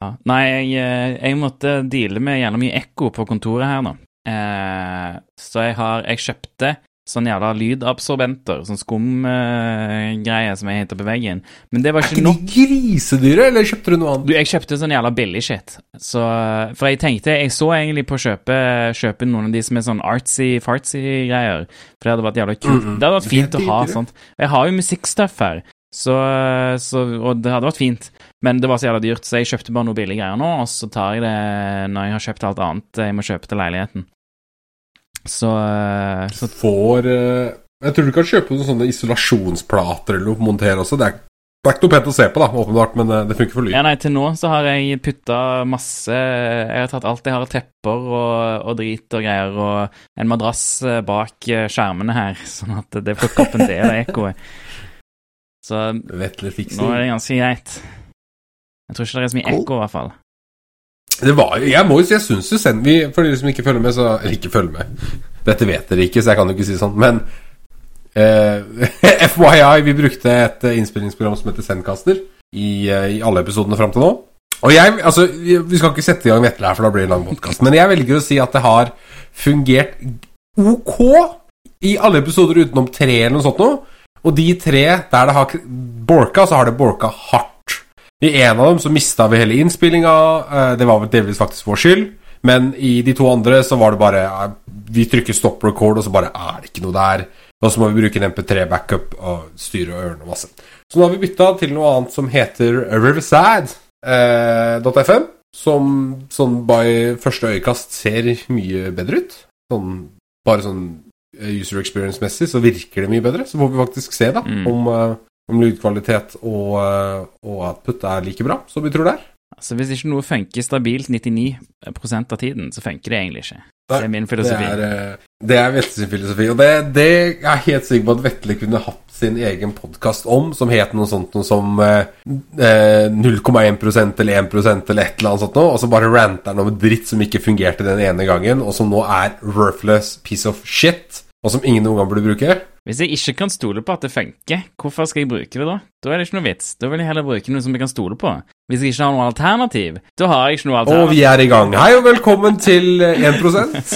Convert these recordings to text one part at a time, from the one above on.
Ja. Nei, jeg, eh, jeg måtte deale med gjerne mye ekko på kontoret her nå. Eh, så jeg har Jeg kjøpte sånn jævla lydabsorbenter, sånn skumgreie som jeg heter på veggen. Men det var Er ikke ikke nok. de grisedyre, eller kjøpte du noe annet? Du, jeg kjøpte sånn jævla billig shit. Så, for jeg tenkte Jeg så egentlig på å kjøpe, kjøpe noen av de som er sånn artsy-fartsy-greier. For det hadde vært jævla kult. Mhm. Det hadde vært fint er å ha sånt. Jeg har jo musikkstuff her, så, så Og det hadde vært fint. Men det var så jævla dyrt, så jeg kjøpte bare noe billige greier nå, og så tar jeg det når jeg har kjøpt alt annet jeg må kjøpe til leiligheten. Så, så Får eh, Jeg tror du kan kjøpe noen sånne isolasjonsplater eller noe montere også. Det er, det er ikke noe pent å se på, da, åpenbart, men eh, det funker for lyd. Ja, nei, til nå så har jeg putta masse Jeg har tatt alt jeg har av tepper og, og drit og greier, og en madrass eh, bak eh, skjermene her, sånn at det plukker opp en del av ekkoet. Så nå er det ganske greit. Jeg tror ikke det er så mye ekko, i hvert fall. Det var jo Jeg må jo si, jeg syns jo selv For dere som ikke følger med, så Eller ikke følger med. Dette vet dere ikke, så jeg kan jo ikke si sånn, men eh, FYI, vi brukte et eh, innspillingsprogram som heter Sendcaster i, eh, i alle episodene fram til nå. Og jeg, altså, vi skal ikke sette i gang Vetle her, for da blir det en lang podkast. Men jeg velger å si at det har fungert ok i alle episoder utenom tre eller noe sånt noe. Og de tre der det har borka, så har det borka hardt. I en av dem så mista vi hele innspillinga. eh, Det var vel delvis faktisk vår skyld. Men i de to andre så var det bare eh, Vi trykker stop record, og så bare er det ikke noe der. Og så må vi bruke en MP3-backup og styre og ørene masse. Så nå har vi bytta til noe annet som heter Riverside.fm. som sånn by første øyekast ser mye bedre ut. Sånn, bare sånn eh, user experience-messig så virker det mye bedre. Så får vi faktisk se da Mm. om, eh, om lydkvalitet og, og at output er like bra som vi tror det er. Altså, Hvis ikke noe funker stabilt 99% av tiden, så funker det egentlig ikke. Det er min Det filosofi. er, eh, det er Vetle sin filosofi, og det, det er jeg helt sikker på at Vetle kunne hatt sin egen podkast om, som het noe sånt noe som eh, eh, 0,1% eller 1% eller et eller annet sånt noe, og så bare ranter han om dritt som ikke fungerte den ene gangen, og som nå er worthless piece of shit, og som ingen noen gang burde bruke. Hvis jeg ikke kan stole på at det funker, hvorfor skal jeg bruke det da? Da er det ikke noe vits. Da vil jeg heller bruke noe som jeg kan stole på. Hvis jeg ikke har noe alternativ, da har jeg ikke noe alternativ. Og vi er i gang. Hei og velkommen til eh, 1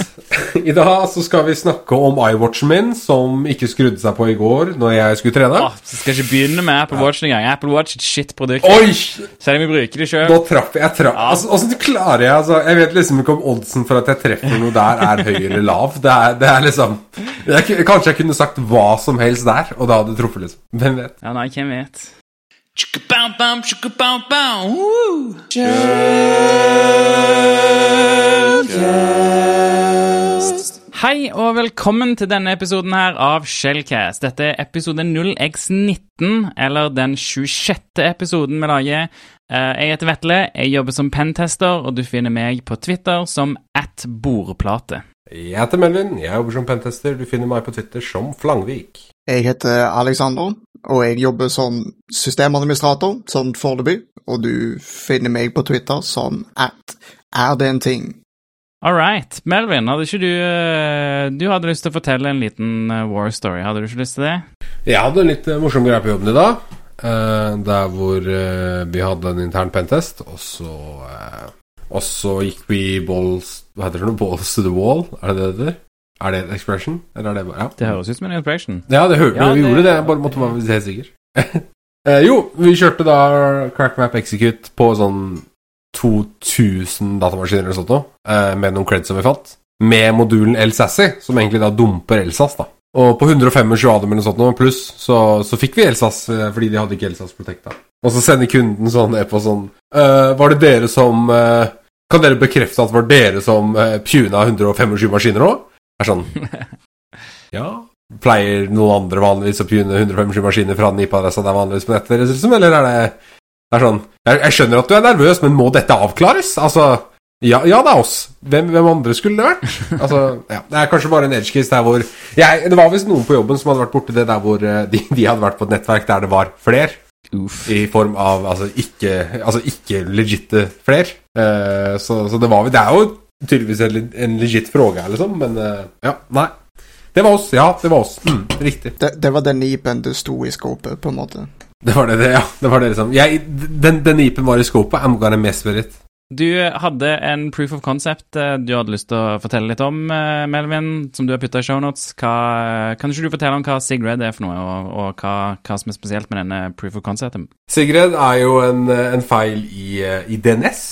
I dag så skal vi snakke om iWatchen min, som ikke skrudde seg på i går når jeg skulle trene. Åh, så skal jeg ikke begynne med Apple Watch engang. Apple Watch er et shit-produkt. Oi! Selv om vi bruker det sjøl. Nå traff jeg, traff, altså, Åssen klarer jeg altså, Jeg vet liksom ikke om oddsen for at jeg treffer noe der, er høy eller lav. Det er, det er liksom jeg, Kanskje jeg kunne sagt hva som helst der, og det hadde truffet, liksom. Hvem vet? Ja, nei, hvem vet? Woo! Hei og velkommen til denne episoden her av Shellcast. Dette er episode 0x19, eller den 26. episoden vi lager. Eh, Jeg heter Vetle, jeg jobber som pentester, og du finner meg på Twitter som at boreplate. Jeg heter Melvin, jeg jobber som pentester. Du finner meg på Twitter som Flangvik. Jeg heter Alexander, og jeg jobber som systemadministrator, sånn foreløpig, og du finner meg på Twitter som at er det en ting. All right. Melvin, hadde ikke du eh, Du hadde lyst til å fortelle en liten eh, war story, hadde du ikke lyst til det? Jeg hadde en litt eh, morsom greie på jobben i dag. eh, der hvor vi hadde en intern pentest, og så Og så gikk vi balls Hva heter det? Balls to the wall? Er det det det heter? Er det en expression? Eller er det bare Ja. Det høres ut som en expression. Ja, det hørte Ja, vi det- gjorde det. Jeg bare måtte være helt sikker. eh, jo, vi kjørte da CrackMap Execute på sånn 2000 datamaskiner eller sånt noe, eh, med noen creds som vi fant. Med modulen El-Sassy, som egentlig da dumper Elsas, da. Og på 125 ADM eller sånt noe pluss, så, så fikk vi Elsas eh, fordi de hadde ikke Elsas da. Og så sender kunden sånn ned på sånn eh, Var det dere som eh, Kan dere bekrefte at det var dere som uh, puna 125 maskiner òg? Er sånn Ja. Pleier noen andre vanligvis å pune 157 maskiner fra den IP-adressa det er vanligvis på nettet, liksom? Eller er det, det er sånn jeg, jeg skjønner at du er nervøs, men må dette avklares? Altså Ja, ja det er oss. Hvem, hvem andre skulle det vært? Altså, ja, Det er kanskje bare en edge case der hvor jeg, Det var visst noen på jobben som hadde vært borti det der hvor eh, de, de hadde vært på et nettverk der det var fler. Uff. I form av altså ikke, altså ikke legitte fler. Uh, så, så det var Det er jo tydeligvis en, en legit fråga liksom, men eh, ja, nei. Det var oss. Ja, det var oss. Mm, riktig. Det, det var den nipen du sto i skåpet, på en måte. Det var det, det, ja. Det var det liksom. Jeg, den, den IP-en var i skopet. I'm gonna mess with it. Du hadde en proof of concept eh, du hadde lyst til å fortelle litt om, eh, Melvin, som du har putta i shownotes. Kan ikke du fortelle om hva Sigred er for noe, og, og hva, hva, som er spesielt med denne proof of concepten? Sigred er jo en, en feil i, i, DNS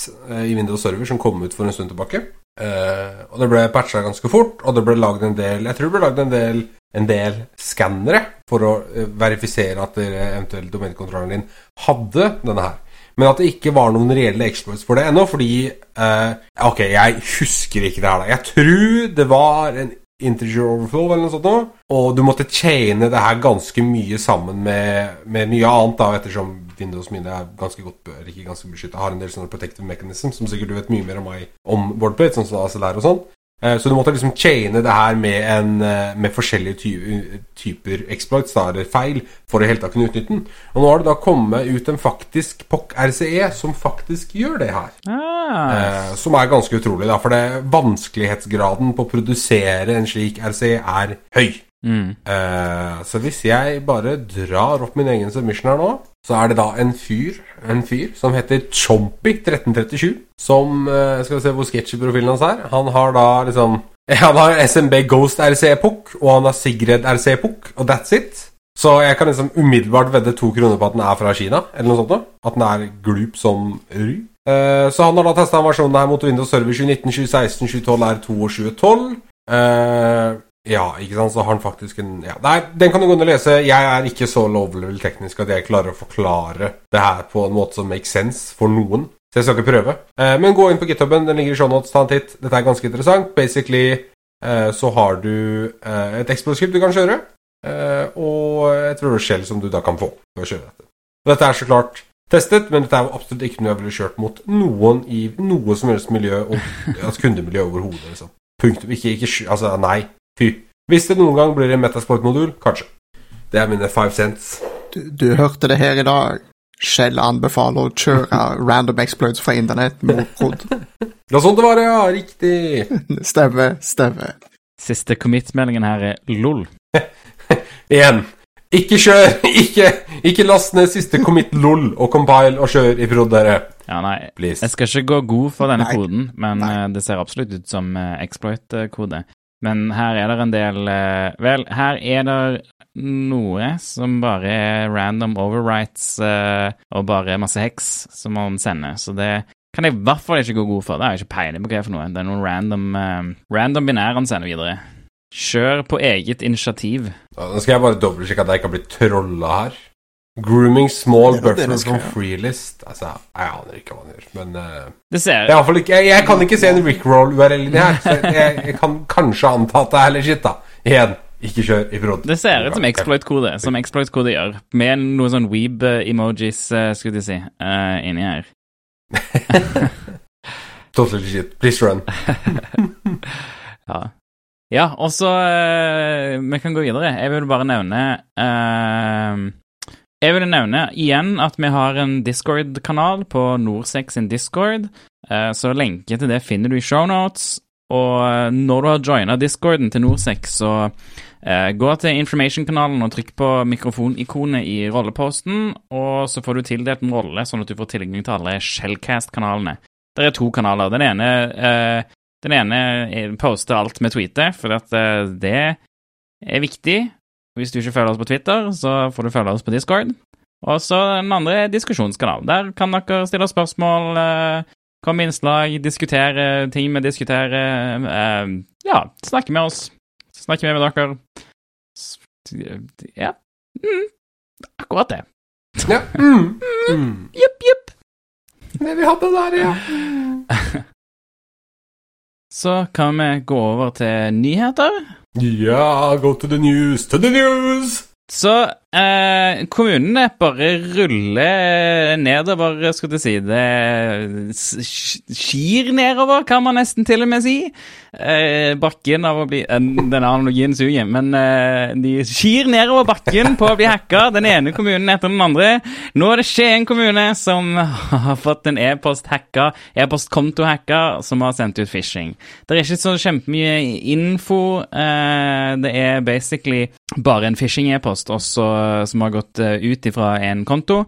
i Windows Server som kom ut for en stund tilbake. Uh, og det ble patcha ganske fort, og det ble lagd en del Jeg tror det ble lagd en del, en del skannere for å verifisere at dere eventuelt domenekontrolleren din hadde denne her. Men at det ikke var noen reelle exploits for det ennå, fordi uh, Ok, jeg husker ikke det her, da. Jeg tror det var en integer overflow eller noe sånt noe, og du måtte chaine det her ganske mye sammen med, med mye annet, da, ettersom Windows mine er ganske godt bør, ikke ganske beskytta, har en del sånne protective mechanism, som sikkert du vet mye mer om meg om Wordplate, sånn som ACLR og sånn. Eh, så du måtte liksom chaine det her med, en, eh, med forskjellige ty typer exploits, da, eller feil, for å helt tatt kunne utnytte den. Og nå har det da kommet ut en faktisk POC RCE som faktisk gjør det her. Ah. Eh, som er ganske utrolig, da, for det, vanskelighetsgraden på å produsere en slik RCE er høy. Mm. Eh, så hvis jeg bare drar opp min egen submission her nå så er det da en fyr, en fyr som heter Chompy1337. Som uh, Skal vi se hvor sketchy profilen hans er. Han har da liksom Han har SMB Ghost RC-pukk, og han har Sigred RC-pukk, og that's it. Så jeg kan liksom umiddelbart vedde to kroner på at den er fra Kina, eller noe sånt. Da. At den er glup som ry. Uh, så han har da testa versjonen her mot Windows Server 2019, 2016, 2012, R2 og 2012. Ja, ikke sant, så har han faktisk en ja. Nei, den kan du gå inn og lese. Jeg er ikke så low-level teknisk at jeg klarer å forklare det her på en måte som makes sense for noen. Så jeg skal ikke prøve. Eh, men gå inn på GitHuben, den ligger i shownotes, ta en titt. Dette er ganske interessant. Basically eh, så har du eh, et explosive du kan kjøre, eh, og et rødskjell som du da kan få for å kjøre dette. Og dette er så klart testet, men dette er absolutt ikke noe jeg ville kjørt mot noen i noe som helst miljø, og, altså kundemiljø overhodet. Liksom. Punktum. Ikke, ikke, altså, nei. Fy. Hvis det noen gang blir en Metasport-modul, kanskje. Det er mine five cents. Du, du hørte det her i dag. Shell anbefaler å kjøre random exploits fra internett mot prod. Det var sånn det var, ja. Riktig. Stemmer, stemmer. Siste commit-meldingen her er lol. Igjen. Ikke kjør! Ikke, ikke last ned siste commit lol og compile og kjør i prod, dere. Ja, nei, Please. jeg skal ikke gå god for denne nei. koden, men nei. Eh, det ser absolutt ut som eh, exploit-kode. Men her er det en del eh, Vel, her er det noe som bare er random overwrites uh, og bare masse heks som man sender, så det kan jeg i hvert fall ikke gå god for. Det har jeg ikke peiling på hva det er for noe. Det er noen random, uh, random binære han sender videre. Kjør på eget initiativ. Nå skal jeg bare dobbeltsjekke at jeg ikke har blitt trolla her. Grooming small buffers from freelist Altså, jeg aner ikke hva han gjør, men uh, det ser... jeg, ikke, jeg, jeg, kan ikke se en Rickroll-URL inni her, så jeg, jeg, kan kanskje anta at det er heller shit, da. Igjen, ikke kjør i prod. Det ser ut som exploit-kode, som exploit-kode gjør, med noen sånn weeb-emojis, uh, skulle de si, uh, inni her. totally shit. Please run. ja. Ja, og så Vi kan gå videre. Jeg vil bare nevne jeg vil nevne igjen at vi har en Discord-kanal på Norsex sin Discord, eh, så lenke til det finner du i shownotes. Og eh, når du har joina discorden til Norsex, så eh, gå til information-kanalen og trykk på mikrofonikonet i rolleposten, og så får du tildelt en rolle, sånn at du får tilgang til alle Shellcast-kanalene. Det er to kanaler. Den ene, den ene poster alt med tweeter, for det er viktig. Hvis du ikke følger oss på Twitter, så får du følge oss på Discord. Og så den andre er diskusjonskanal. Der kan dere stille spørsmål, eh, komme med innslag, diskutere ting vi diskuterer. Eh, ja, snakke med oss. Snakke med dere. Ja. Mm. Akkurat det. Ja. Mm. Mm. Jepp, jepp. Det vi hadde der, ja. Så kan vi gå over til nyheter. Ja, go to the news, to the news! Så eh, kommunene bare ruller nedover, skal du si. Det skir nedover, kan man nesten til og med si. Eh, bakken av å bli eh, Den analogien suger, men eh, de skir nedover bakken på å bli hacka, den ene kommunen etter den andre. Nå er det Skien kommune som har fått en e-post-hacka, e-postkonto-hacka, som har sendt ut phishing. Det er ikke så kjempemye info. Eh, det er basically bare en phishing-e-post, og så som har gått eh, ut ifra en konto.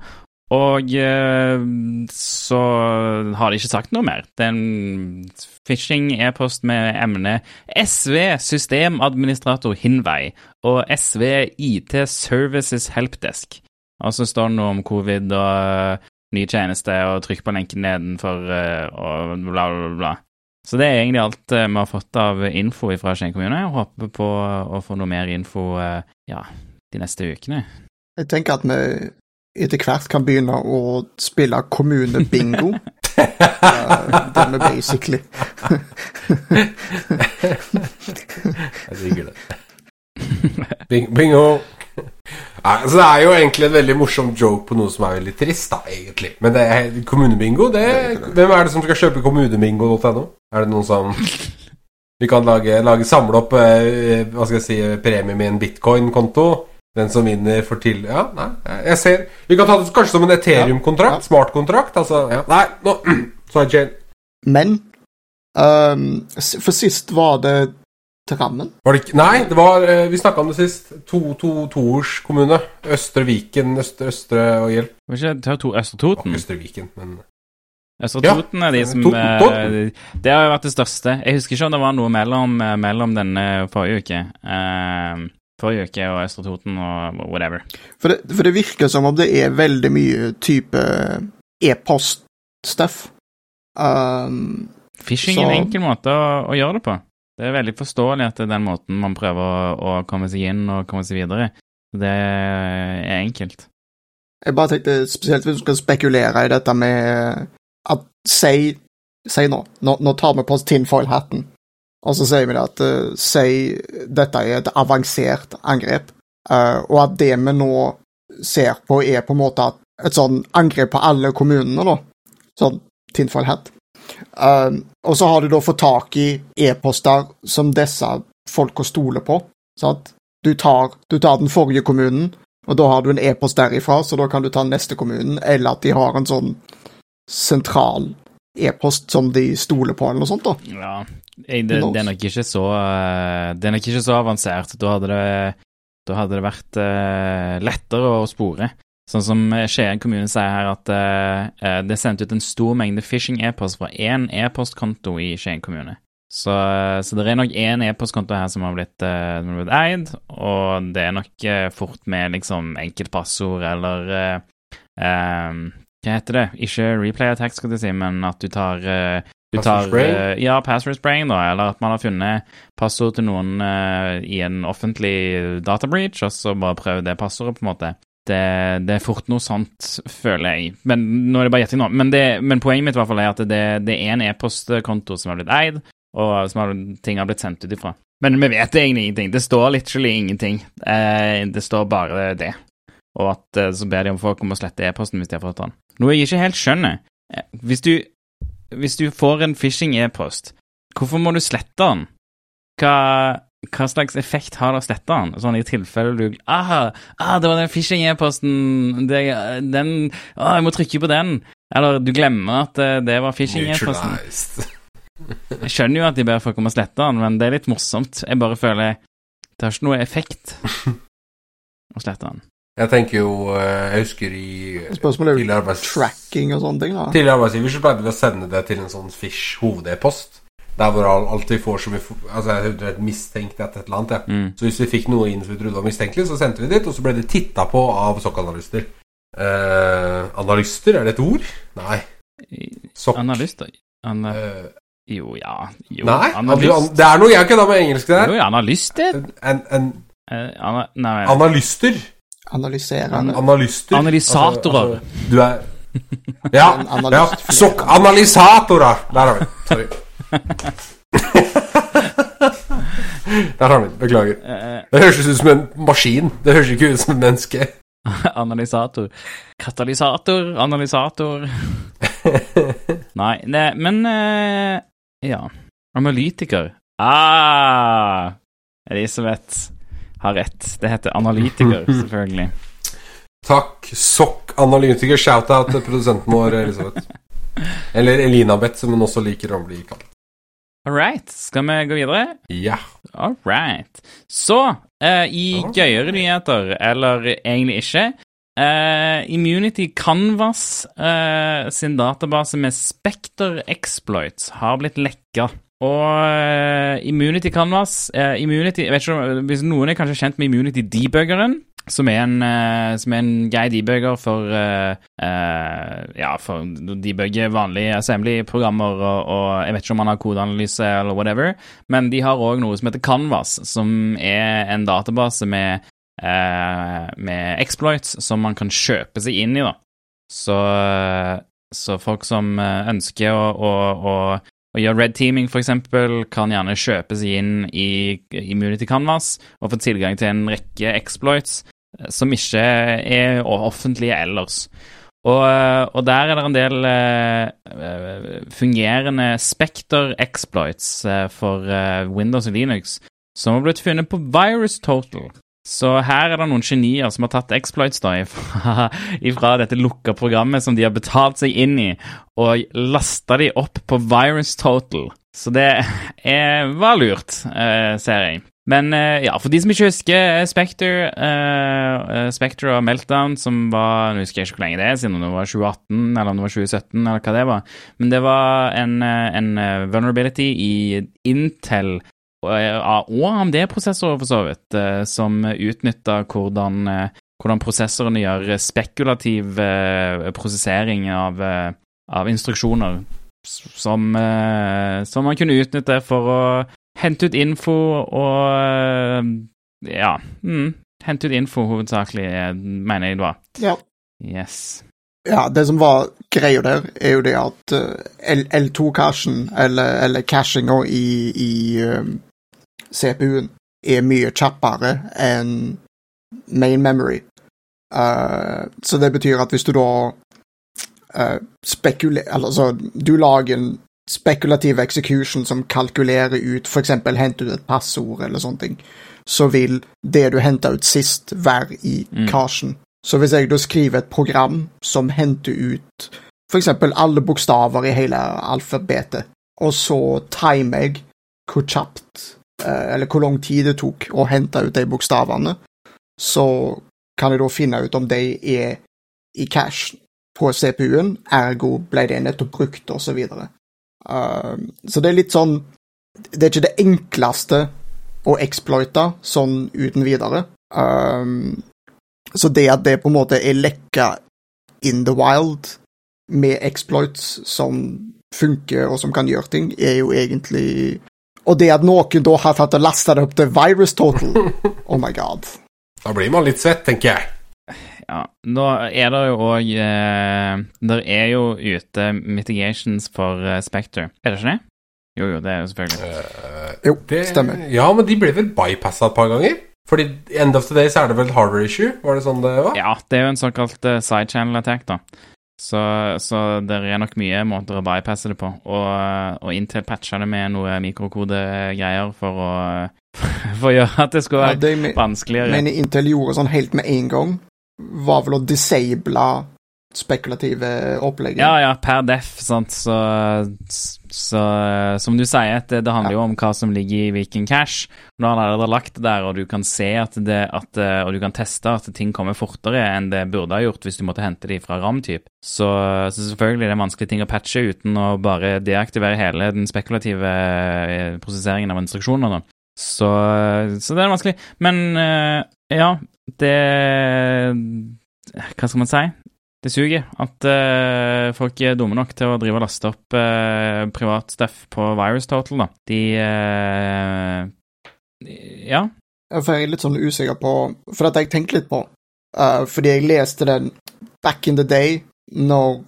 Og eh, så har de ikke sagt noe mer. Det er en phishing-e-post med emnet SV systemadministrator Hinvei og SV IT Services Helpdesk. Og så står det noe om covid og uh, ny tjeneste, og trykk på lenken nedenfor og bla, bla, bla. Så det er egentlig alt vi har fått av info fra Skien kommune. Jeg håper på å få noe mer info ja, de neste ukene. Jeg tenker at vi etter hvert kan begynne å spille kommunebingo. det er basically Jeg digger det. Bing, bingo! Altså, det er jo egentlig en veldig morsom joke på noe som er veldig trist, da, egentlig. Men det er kommunebingo, det Hvem er det som skal kjøpe kommunebingo.no? Er det noen som Vi kan lage, lage samle opp eh, hva skal jeg si, premie med en bitcoin-konto. Den som vinner, får til Ja, nei, jeg ser Vi kan ta det kanskje som en Ethereum-kontrakt. Ja, ja. Smart-kontrakt. Altså, ja. Nei, nå Sidechain. Men um, For sist var det Drammen? Var det ikke Nei, det var eh, Vi snakka om det sist. To, to, Toers kommune. Østre Viken, Østre, Østre og Hjelp. Var ikke det to Østre Toten? Østre Viken, men Østre Toten er de som Toten. eh, Det har jo vært det største. Jeg husker ikke om det var noe mellom, eh, mellom denne forrige uke. Uh, forrige uke og Østre Toten og whatever. For det, for det virker som om det er veldig mye type e-post-stuff. Um, Phishing er en enkel måte å, å gjøre det på. Det er veldig forståelig at det er den måten man prøver å, å komme seg inn og komme seg videre. Det er enkelt. Jeg bare tenkte spesielt hvis du skal spekulere i dette med at Si, si nå, nå, nå tar vi på oss tinfoil-hatten, og så sier vi at uh, si dette er et avansert angrep, uh, og at det vi nå ser på, er på en måte et sånn angrep på alle kommunene, da. Sånn tinfoil-hat. Uh, og så har du da fått tak i e-poster som disse folka stoler på. Sant? Du tar, du tar den forrige kommunen, og da har du en e-post derifra, så da kan du ta neste kommunen, eller at de har en sånn sentral e-post som de stoler på, eller noe sånt, da. Ja, jeg, det, det, er nok ikke så uh, Det er nok ikke så avansert. Da hadde det, da hadde det vært uh, lettere å spore. Sånn som Skien kommune sier her, at uh, det er sendt ut en stor mengde phishing-e-post fra én e-postkonto i Skien kommune. Så, så, det er nok én e-postkonto her som har blitt, uh, som har blitt eid, og det er nok uh, fort med liksom enkeltpassord eller um, Hva heter det? Ikke replay attack, skal du si, men at du tar du tar, ja, password spraying, da, eller at man har funnet passord til noen i en offentlig data breach, og så bare prøvd det passordet, på en måte det, det, er fort noe sånt, føler jeg. Men nå er det bare gjetting nå. Men, det, men, poenget mitt i hvert fall er at det, det er en e-postkonto som har blitt eid, og som har, ting har blitt sendt ut ifra. Men vi vet egentlig ingenting. Det står literally ingenting. Eh, det står bare det. Og at eh, så ber de om folk om å slette e-posten hvis de har fått den. Noe jeg ikke helt skjønner. Eh, hvis du, hvis du får en phishing-e-post, hvorfor må du slette den? Hva hva slags effekt har det å slette den? Sånn i tilfelle du ah, ah, det var den phishing-e-posten Den ah, jeg må trykke på den. Eller du glemmer at eh, det var phishing-e-posten. Jeg skjønner jo at de ber folk om å slette den, men det er litt morsomt. Jeg bare føler Det har ikke noe effekt å slette den. Jeg tenker jo eh, Jeg husker i Spørsmålet er jo tracking og sånne ting. da Tidligere arbeidsgiver så pleide vi å sende det til en sånn Fish hoved-e-post. Der hvor alt vi får som vi Altså, jeg er mistenkt etter et eller annet, ja. Mm. Så hvis vi fikk noe inn som vi trodde var mistenkelig, så sendte vi det dit, og så ble det titta på av sokkanalyster. Eh, analyster, er det et ord? Nei. Sokk. Analyster? An uh, jo, ja jo, Nei, analyst. det er noe jeg kødda med engelsk der. Jo, analyster. En, en, uh, ana, nei, Analyster. Analyserende. Analyster. Analysatorer. Altså, altså, du er Ja, ja sokkanalysatorer. Der har vi Sorry. Der har vi den. Beklager. Eh, eh. Det høres ut som en maskin. Det høres ikke ut som et menneske. Analysator. Katalysator, analysator Nei, ne, men uh, Ja. Analytiker. Ah! Elisabeth har rett. Det heter analytiker, selvfølgelig. Takk. Sokk-analytiker. Shout-out til produsenten vår, Elisabeth. Eller Elinabeth, som hun også liker å bli kalt. All right. Skal vi gå videre? Ja. All right. Så, uh, i oh. gøyere nyheter, eller egentlig ikke uh, Immunity Canvas uh, sin database med Spectre Exploits har blitt lekka. Og eh, Immunity Canvas eh, Immunity, jeg vet ikke, Hvis noen er kanskje kjent med Immunity Debuggeren, som er en, eh, som er en grei debugger for eh, eh, Ja, for å debugge vanlige assembly-programmer, og, og jeg vet ikke om man har kodeanalyse eller whatever, men de har òg noe som heter Canvas, som er en database med, eh, med exploits som man kan kjøpe seg inn i, da. Så, så folk som ønsker å, å, å, å gjøre red teaming, eksempel, kan gjerne kjøpe seg inn i Immunity Canvas og få tilgang til en rekke exploits eh, som ikke er offentlige ellers. Og, eh, og der er det en del eh, fungerende Spekter-exploits for uh, Windows og Linux som har blitt funnet på Virus Total. Så her er det noen genier som har tatt exploits da ifra, dette lukka programmet som de har betalt seg inn i, og lasta de opp på Virus Total. Så det er, var lurt, eh, ser jeg. Men eh, ja, for de som ikke husker eh, Spectre, Spectre og Meltdown, som var Nå husker jeg ikke hvor lenge det er siden, det var 2018 eller om det var 2017, eller hva det var. Men det var en, en vulnerability i Intel AMD-prosessorer, for så vidt, eh, som utnytta hvordan, eh, hvordan prosessorene gjør spekulativ eh, prosessering av, eh, av instruksjoner, som, eh, som man kunne utnytte for å hente ut info og eh, Ja. Mm, hente ut info, hovedsakelig, eh, mener jeg det var. Ja. Yes. Ja, det som var greia der, er jo det at eh, L2-cashen, eller, eller cashinga i, i eh, CPU-en, er mye kjappere enn main memory. Uh, så det betyr at hvis du da uh, spekulerer Altså, du lager en spekulativ execution som kalkulerer ut f.eks. henter ut et passord eller sånne ting, så vil det du henta ut sist, være i Mm. cashen. Så hvis jeg da skriver et program som henter ut f.eks. alle bokstaver i hele alfabetet, og så timer jeg hvor kjapt eh, eller hvor lang tid det tok å hente ut de bokstavene, så kan jeg da finne ut om de er i cash på CPU-en, ergo ble det nettopp brukt, og så videre. Uh, så det er litt sånn Det er ikke det enkleste å exploite sånn uten videre. Uh, så det at det på en måte er lekka in the wild med exploits som funker og som kan gjøre ting, er jo egentlig Og det at noen da har tatt og lasta opp til Virus Total Oh my god. Da blir man litt svett, tenker jeg. Ja, nå er det jo òg eh, Der er jo ute mitigations for eh, Spectre. Er det ikke det? Jo, jo, det er jo selvfølgelig. Uh, Jo, det, stemmer. Ja, men de ble vel bypassa et par ganger? Fordi end of the day så er det vel hardware issue? Var det sånn det var? Ja, det er jo en såkalt uh, side channel attack, da. Så, så det er nok mye måter å bypasse det på. Og, og Intel patcha det med noe mikrokodegreier for å For å gjøre at det skulle Ja, være det jeg vanskeligere. Men Intel gjorde sånn helt med en gang, var vel å disable spekulative opplegg. Ja, ja, per def, sant, så, så Som du sier, det, det handler jo om hva som ligger i Viking cash. Nå har han allerede lagt det der, og du kan se at det at, Og du kan teste at ting kommer fortere enn det burde ha gjort hvis du måtte hente de fra RAM-typ. Så, så selvfølgelig er det en vanskelig ting å patche uten å bare deaktivere hele den spekulative eh, prosesseringen av instruksjoner. Så, så det er vanskelig. Men eh, ja, det Hva skal man si? Det suger at uh, folk er dumme nok til å drive og laste opp uh, privatstuff på VirusTotal, da. De uh, Ja. For jeg er litt sånn usikker på For at jeg tenkte litt på uh, Fordi jeg leste den back in the day når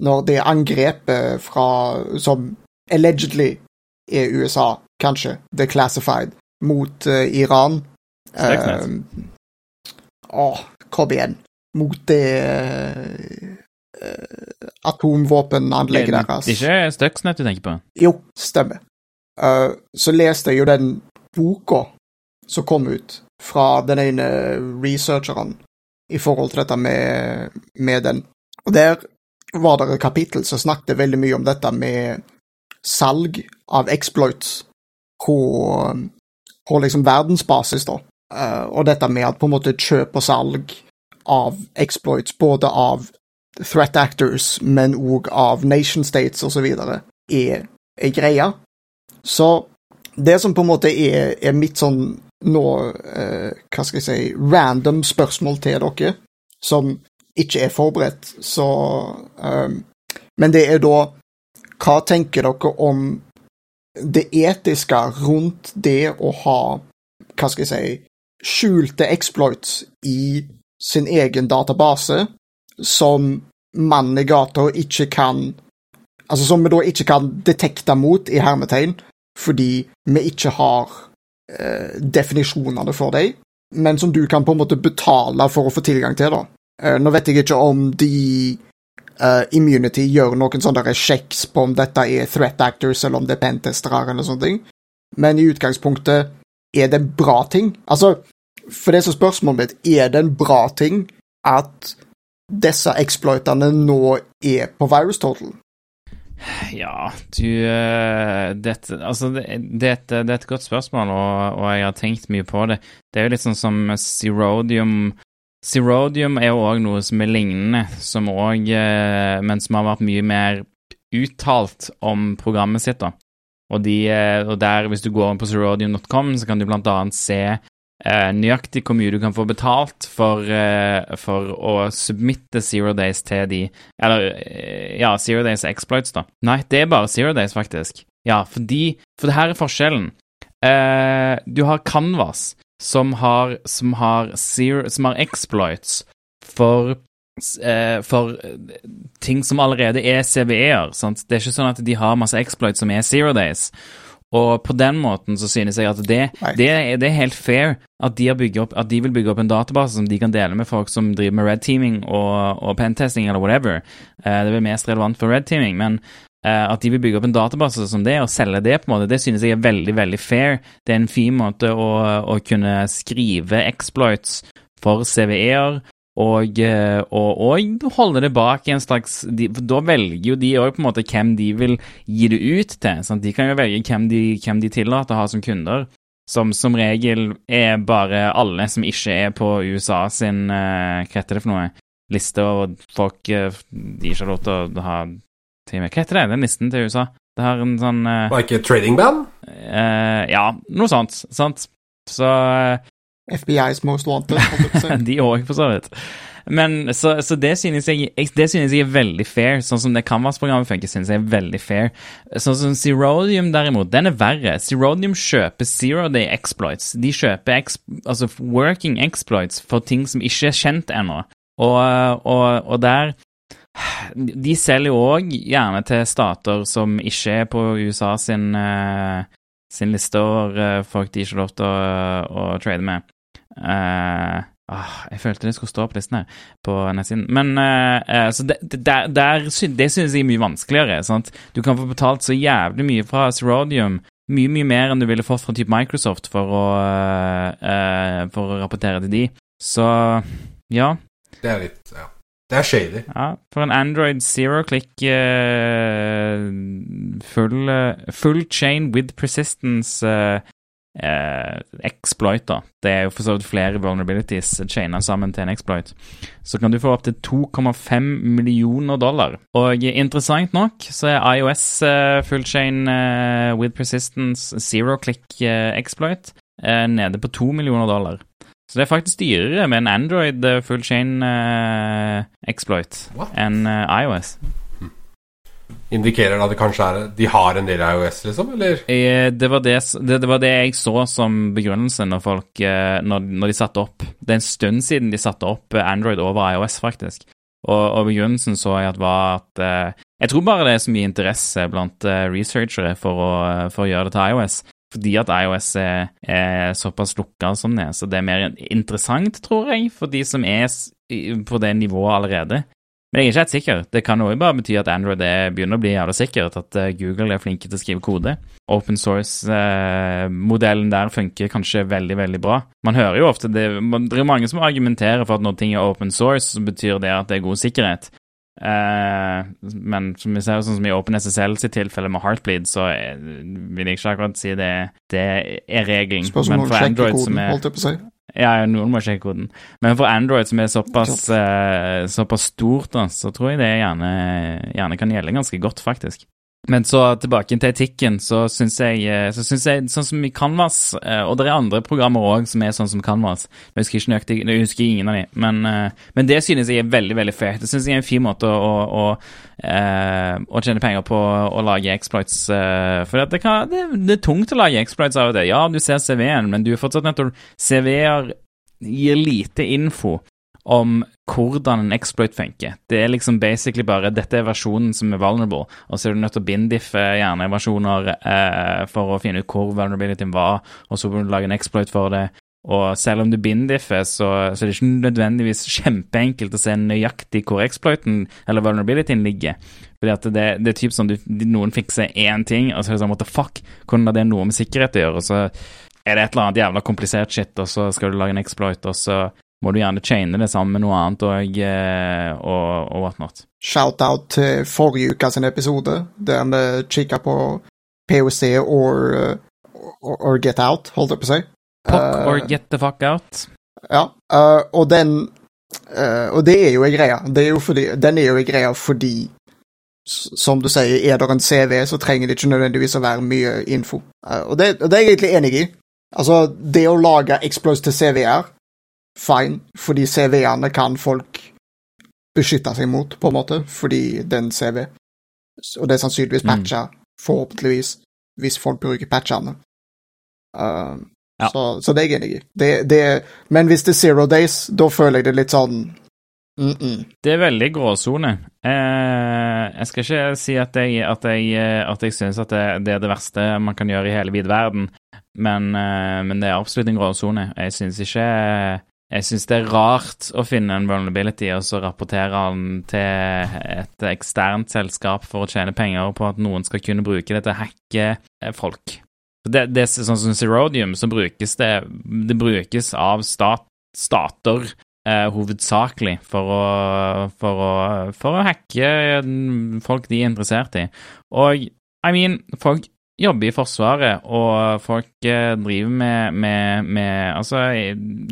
Når det angrepet fra Som allegedly er USA, kanskje, The Classified, mot Iran Stuxnet. Å, kom igjen. Mot det uh, atomvåpenanlegget deres. Det er ikke Stuxnet du tenker på? Jo, stemmer. Uh, så leste jeg jo den boka som kom ut fra den ene researcheren i forhold til dette med, med den. Og der var det et kapittel som snakket veldig mye om dette med salg av exploits på, på liksom verdensbasis, da. Uh, og dette med at på en måte kjøp og salg av exploits, både av threat actors, men òg av nation states osv., er, er greia. Så det som på en måte er, er mitt sånn nå eh, Hva skal jeg si random spørsmål til dere, som ikke er forberedt, så um, Men det er da Hva tenker dere om det etiske rundt det å ha Hva skal jeg si skjulte exploits i sin egen database, som mannen i gata ikke kan Altså som vi da ikke kan detekte mot, i hermetegn, fordi vi ikke har eh, definisjonene for dem, men som du kan på en måte betale for å få tilgang til, da. Eh, nå vet jeg ikke om de uh, Immunity gjør noen sånne sjekks på om dette er threat actors, eller om det er pentestere, eller sånne ting, men i utgangspunktet er det en bra ting. Altså, for det som spørsmålet mitt, er det en bra ting at disse exploitene nå er på Virus Total? Ja, du eh, dette, Altså, det, det, det, er et godt spørsmål, og, og, jeg har tenkt mye på det. Det er jo litt sånn som Zerodium Zerodium er jo òg noe som er lignende, som òg eh, Men som har vært mye mer uttalt om programmet sitt, da. Og, de, eh, og der, hvis du går inn på zerodium.com, så kan du blant annet se nøyaktig hvor mye du kan få betalt for, eh, for å submitte Zero Days til de Eller, eh, ja, Zero Days Exploits, da. Nei, det er bare Zero Days, faktisk. Ja, fordi For det her er forskjellen. Eh, du har Canvas, som har, som har, zero, som har exploits for eh, for ting som allerede er CVE-er. Det er ikke sånn at de har masse exploits som er zero days. Og på den måten så synes jeg at det, det, er, det er, helt fair at de, opp, at de, vil bygge opp en database som de kan dele med folk som driver med red teaming og, og pentesting eller whatever. Uh, det er vel mest relevant for red teaming, men uh, at de vil bygge opp en database som det og selge det, på en måte, det synes jeg er veldig, veldig fair. Det er en fin måte å, å kunne skrive exploits for CVE-er og, eh, og, og, holde det bak i en slags de, Da velger jo de òg hvem de vil gi det ut til. Sant? De kan jo velge hvem de, hvem de tillater å ha som kunder. Som som regel er bare alle som ikke er på USA sin uh, Hva heter det for noe? Liste og folk uh, de ikke har lov til å ha time. Hva heter det? Den listen til USA? Det har en sånn uh, Like a trading band? Ja, noe sånt. Sant? Så FBI's Most Wanted. de òg, for så vidt. Men så, så, det, synes jeg, det synes jeg er veldig fair. Sånn som det Canvas-programmet funker, synes jeg er veldig fair. Sånn som Zerodium, derimot, den er verre. Zerodium kjøper Zero Day Exploits. De kjøper ex, altså working exploits for ting som ikke er kjent ennå. Og, og, og, der De selger jo òg gjerne til stater som ikke er på USA sin, uh, sin liste over uh, folk de ikke har lov til å, å trade med. Uh, ah, jeg følte det skulle stå på listen her, på nettsiden. Men uh, uh, så det, det, der, der, det synes jeg er mye vanskeligere. Sant? Du kan få betalt så jævlig mye fra Serodium. Mye mye mer enn du ville fått fra type Microsoft for å, for å rapportere til de. Så ja. Det er litt Ja. Det er shady. Ja, for en Android zero click full, full chain with persistence eh, exploit, da. Det er jo for så vidt flere vulnerabilities chaina sammen til en exploit. Så kan du få opptil 2,5 millioner dollar. Og interessant nok så er IOS eh, full chain eh, with persistence zero click eh, exploit eh, nede på 2 millioner dollar. Så det er faktisk dyrere med en Android eh, full chain exploit enn iOS indikerer at det kanskje er De har en del IOS, liksom, eller? Eh, det var det, det, det var det, jeg så som begrunnelse når folk eh, når, når, de satte opp Det er en stund siden de satte opp Android over IOS, faktisk. Og, og begrunnelsen så jeg at var at eh, Jeg tror bare det er så mye interesse blant researchere for å, for å gjøre det til IOS. Fordi at IOS er, er såpass lukka som det er. Så det er mer interessant, tror jeg, for de som er på det nivået allerede. Men jeg er ikke helt sikker. Det kan jo bare bety at Android er, begynner å bli jævlig sikkert, at uh, Google er flinke til å skrive kode. Open source-modellen uh, der funker kanskje veldig, veldig bra. Man hører jo ofte det, det er mange som argumenterer for at når ting er open source, så betyr det at det er god sikkerhet. Eh, men som vi ser, sånn som i OpenSSL sitt tilfelle med Heartbleed, så vil jeg ikke akkurat si det, det er regelen. Spørs om Men noen sjekker koden, holdt jeg på å si. Ja, noen må sjekke koden. Men for Android, som er såpass, uh, såpass stort, da, så tror jeg det gjerne, gjerne kan gjelde ganske godt, faktisk. Men så tilbake til etikken, så syns jeg, eh, så synes jeg Sånn som i Canvas, eh, og det er andre programmer òg som er sånn som Canvas Jeg husker ikke nøyaktig, jeg husker ingen av dem, men, eh, men det synes jeg er veldig veldig fair. Det synes jeg er en fin måte å, å, å, tjene penger på å lage exploits. for det, kan, det, det er tungt å lage exploits av og til. Ja, du ser CV-en, men du er fortsatt nødt til CV-er gir lite info om hvordan en exploit funker. Det er liksom basically bare dette er versjonen som er vulnerable, og så er du nødt til å bindiffe gjerne versjoner eh, for å finne ut hvor vulnerabilityen var, og så må du lage en exploit for det. Og selv om du bindiffer, så, så er det ikke nødvendigvis kjempeenkelt å se nøyaktig hvor exploiten eller vulnerabilityen ligger. Fordi at det, det er typ sånn du, noen fikser én ting, og så er det sånn what the fuck, hvordan har det noe med sikkerhet å gjøre? Og så er det et eller annet jævla komplisert shit, og så skal du lage en exploit, og så må du gjerne chaine det sammen med noe annet og, eh, og, og whatnot. Shout-out til forrige ukas episode, der vi kikka på POC or, uh, or, or Get Out, holdt jeg på å si. Fuck Eh, or get the fuck out. Ja, uh, og den uh, Og det er jo en greie. Det er jo fordi, den er jo en greie fordi som du sier, er det en CV, så trenger det ikke nødvendigvis å være mye info. Eh, og, det, og det er jeg egentlig enig i. Altså, det å lage exploits til CV-er, fine, fordi CV-ene kan folk beskytte seg mot, på en måte, fordi den CV. Og det er sannsynligvis Mm. patcha, forhåpentligvis, hvis folk bruker patchene. Uh, Ja. så, så det er jeg enig i. Det, det, men hvis det er zero days, da føler jeg det litt sånn mm -mm. Det er veldig gråsone. Eh, jeg skal ikke si at jeg, at jeg, at jeg syns at det, det er det verste man kan gjøre i hele vide verden, men, eh, men det er absolutt en gråsone. Jeg syns ikke Jeg syns det er rart å finne en vulnerability og så rapportere den til et eksternt selskap for å tjene penger på at noen skal kunne bruke det til å hacke eh, folk. Det, det er sånn som Zerodium, så brukes det Det brukes av stat, stater eh, hovedsakelig for å, for, å, for å hacke mm, folk de er interessert i. Og I mean, folk jobber i Forsvaret, og folk eh, driver med, med, med Altså,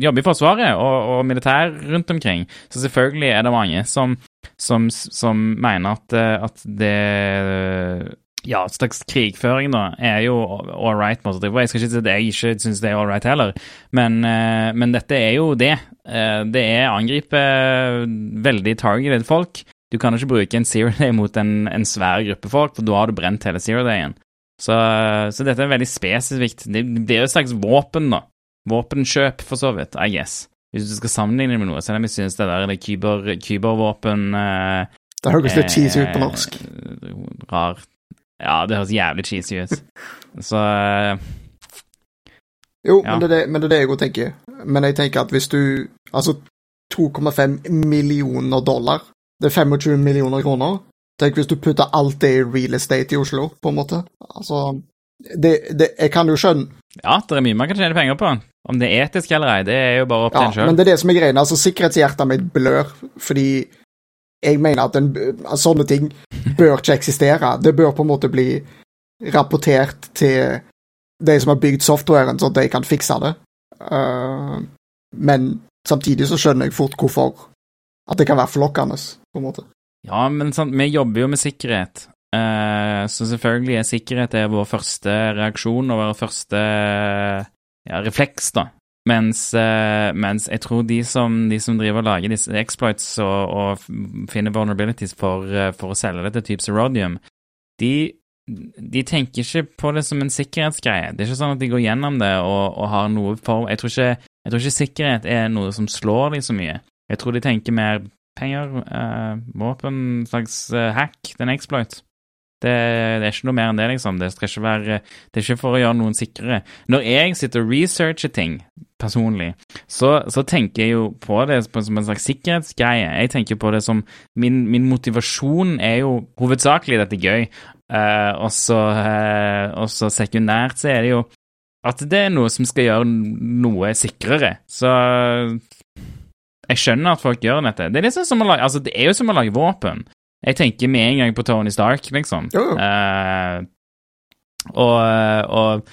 jobber i Forsvaret og, og militær rundt omkring. Så selvfølgelig er det mange som, som, som mener at, eh, at det ja, et slags krigføring, da, er jo all right. måte å drive. Jeg skal ikke si at jeg ikke syns det er all right heller, men, eh, men dette er jo det. Eh, Det er angripe veldig targeted folk. Du kan ikke bruke en zero day mot en, en svær gruppe folk, for da har du brent hele zero dayen. Så, så dette er veldig spesifikt. Det, det er jo et slags våpen, da. Våpenkjøp, for så vidt, I guess. Hvis du skal sammenligne det med noe, selv om jeg synes det der det kyber, kybervåpen eh, Det høres litt cheesy ut på norsk. eh, Rar Ja, det høres jævlig cheesy ut. Så eh, Jo, Ja. men, det det, men det er det jeg òg tenker. Men jeg tenker at hvis du Altså, 2,5 millioner dollar, det er 25 millioner kroner. Tenk hvis du putter alt det i real estate i Oslo, på en måte. Altså det, det, Jeg kan jo skjønne ja, det er mye man kan tjene penger på. Om det er etisk eller ei, det er jo bare opp til Ja, en sjøl. men det er det som er greia. Altså, sikkerhetshjertet mitt blør, fordi jeg mener at, en, at sånne ting bør ikke eksistere. Det bør på en måte bli rapportert til de som har bygd softwaren, så de kan fikse det. Uh, men samtidig så skjønner jeg fort hvorfor at det kan være forlokkende, på en måte. Ja, men sant, vi jobber jo med sikkerhet. Eh, så selvfølgelig er sikkerhet er vår første reaksjon og vår første ja, refleks, da. Mens, eh, mens jeg tror de som, de som driver og lager disse exploits og, og finner vulnerabilities for, eh, for å selge det til types Erodium, de, de tenker ikke på det som en sikkerhetsgreie. Det er ikke sånn at de går gjennom det og, og har noe form jeg tror, ikke, jeg tror ikke sikkerhet er noe som slår dem så mye. Jeg tror de tenker mer penger, uh, våpen, slags uh, hack, det er en exploit. Det, det er ikke noe mer enn det, liksom. Det, skal ikke være, det er ikke for å gjøre noen sikrere. Når jeg sitter og researcher ting personlig, så, så tenker jeg jo på det som en slags sikkerhetsgreie. Jeg tenker på det som Min, min motivasjon er jo hovedsakelig dette gøy, uh, og så uh, sekundært så er det jo at det er noe som skal gjøre noe sikrere. Så jeg skjønner at folk gjør dette. Det er, liksom som å lage, altså det er jo som å lage våpen. Jeg tenker med en gang på Tony Stark, liksom. Oh. jo. Eh, og, og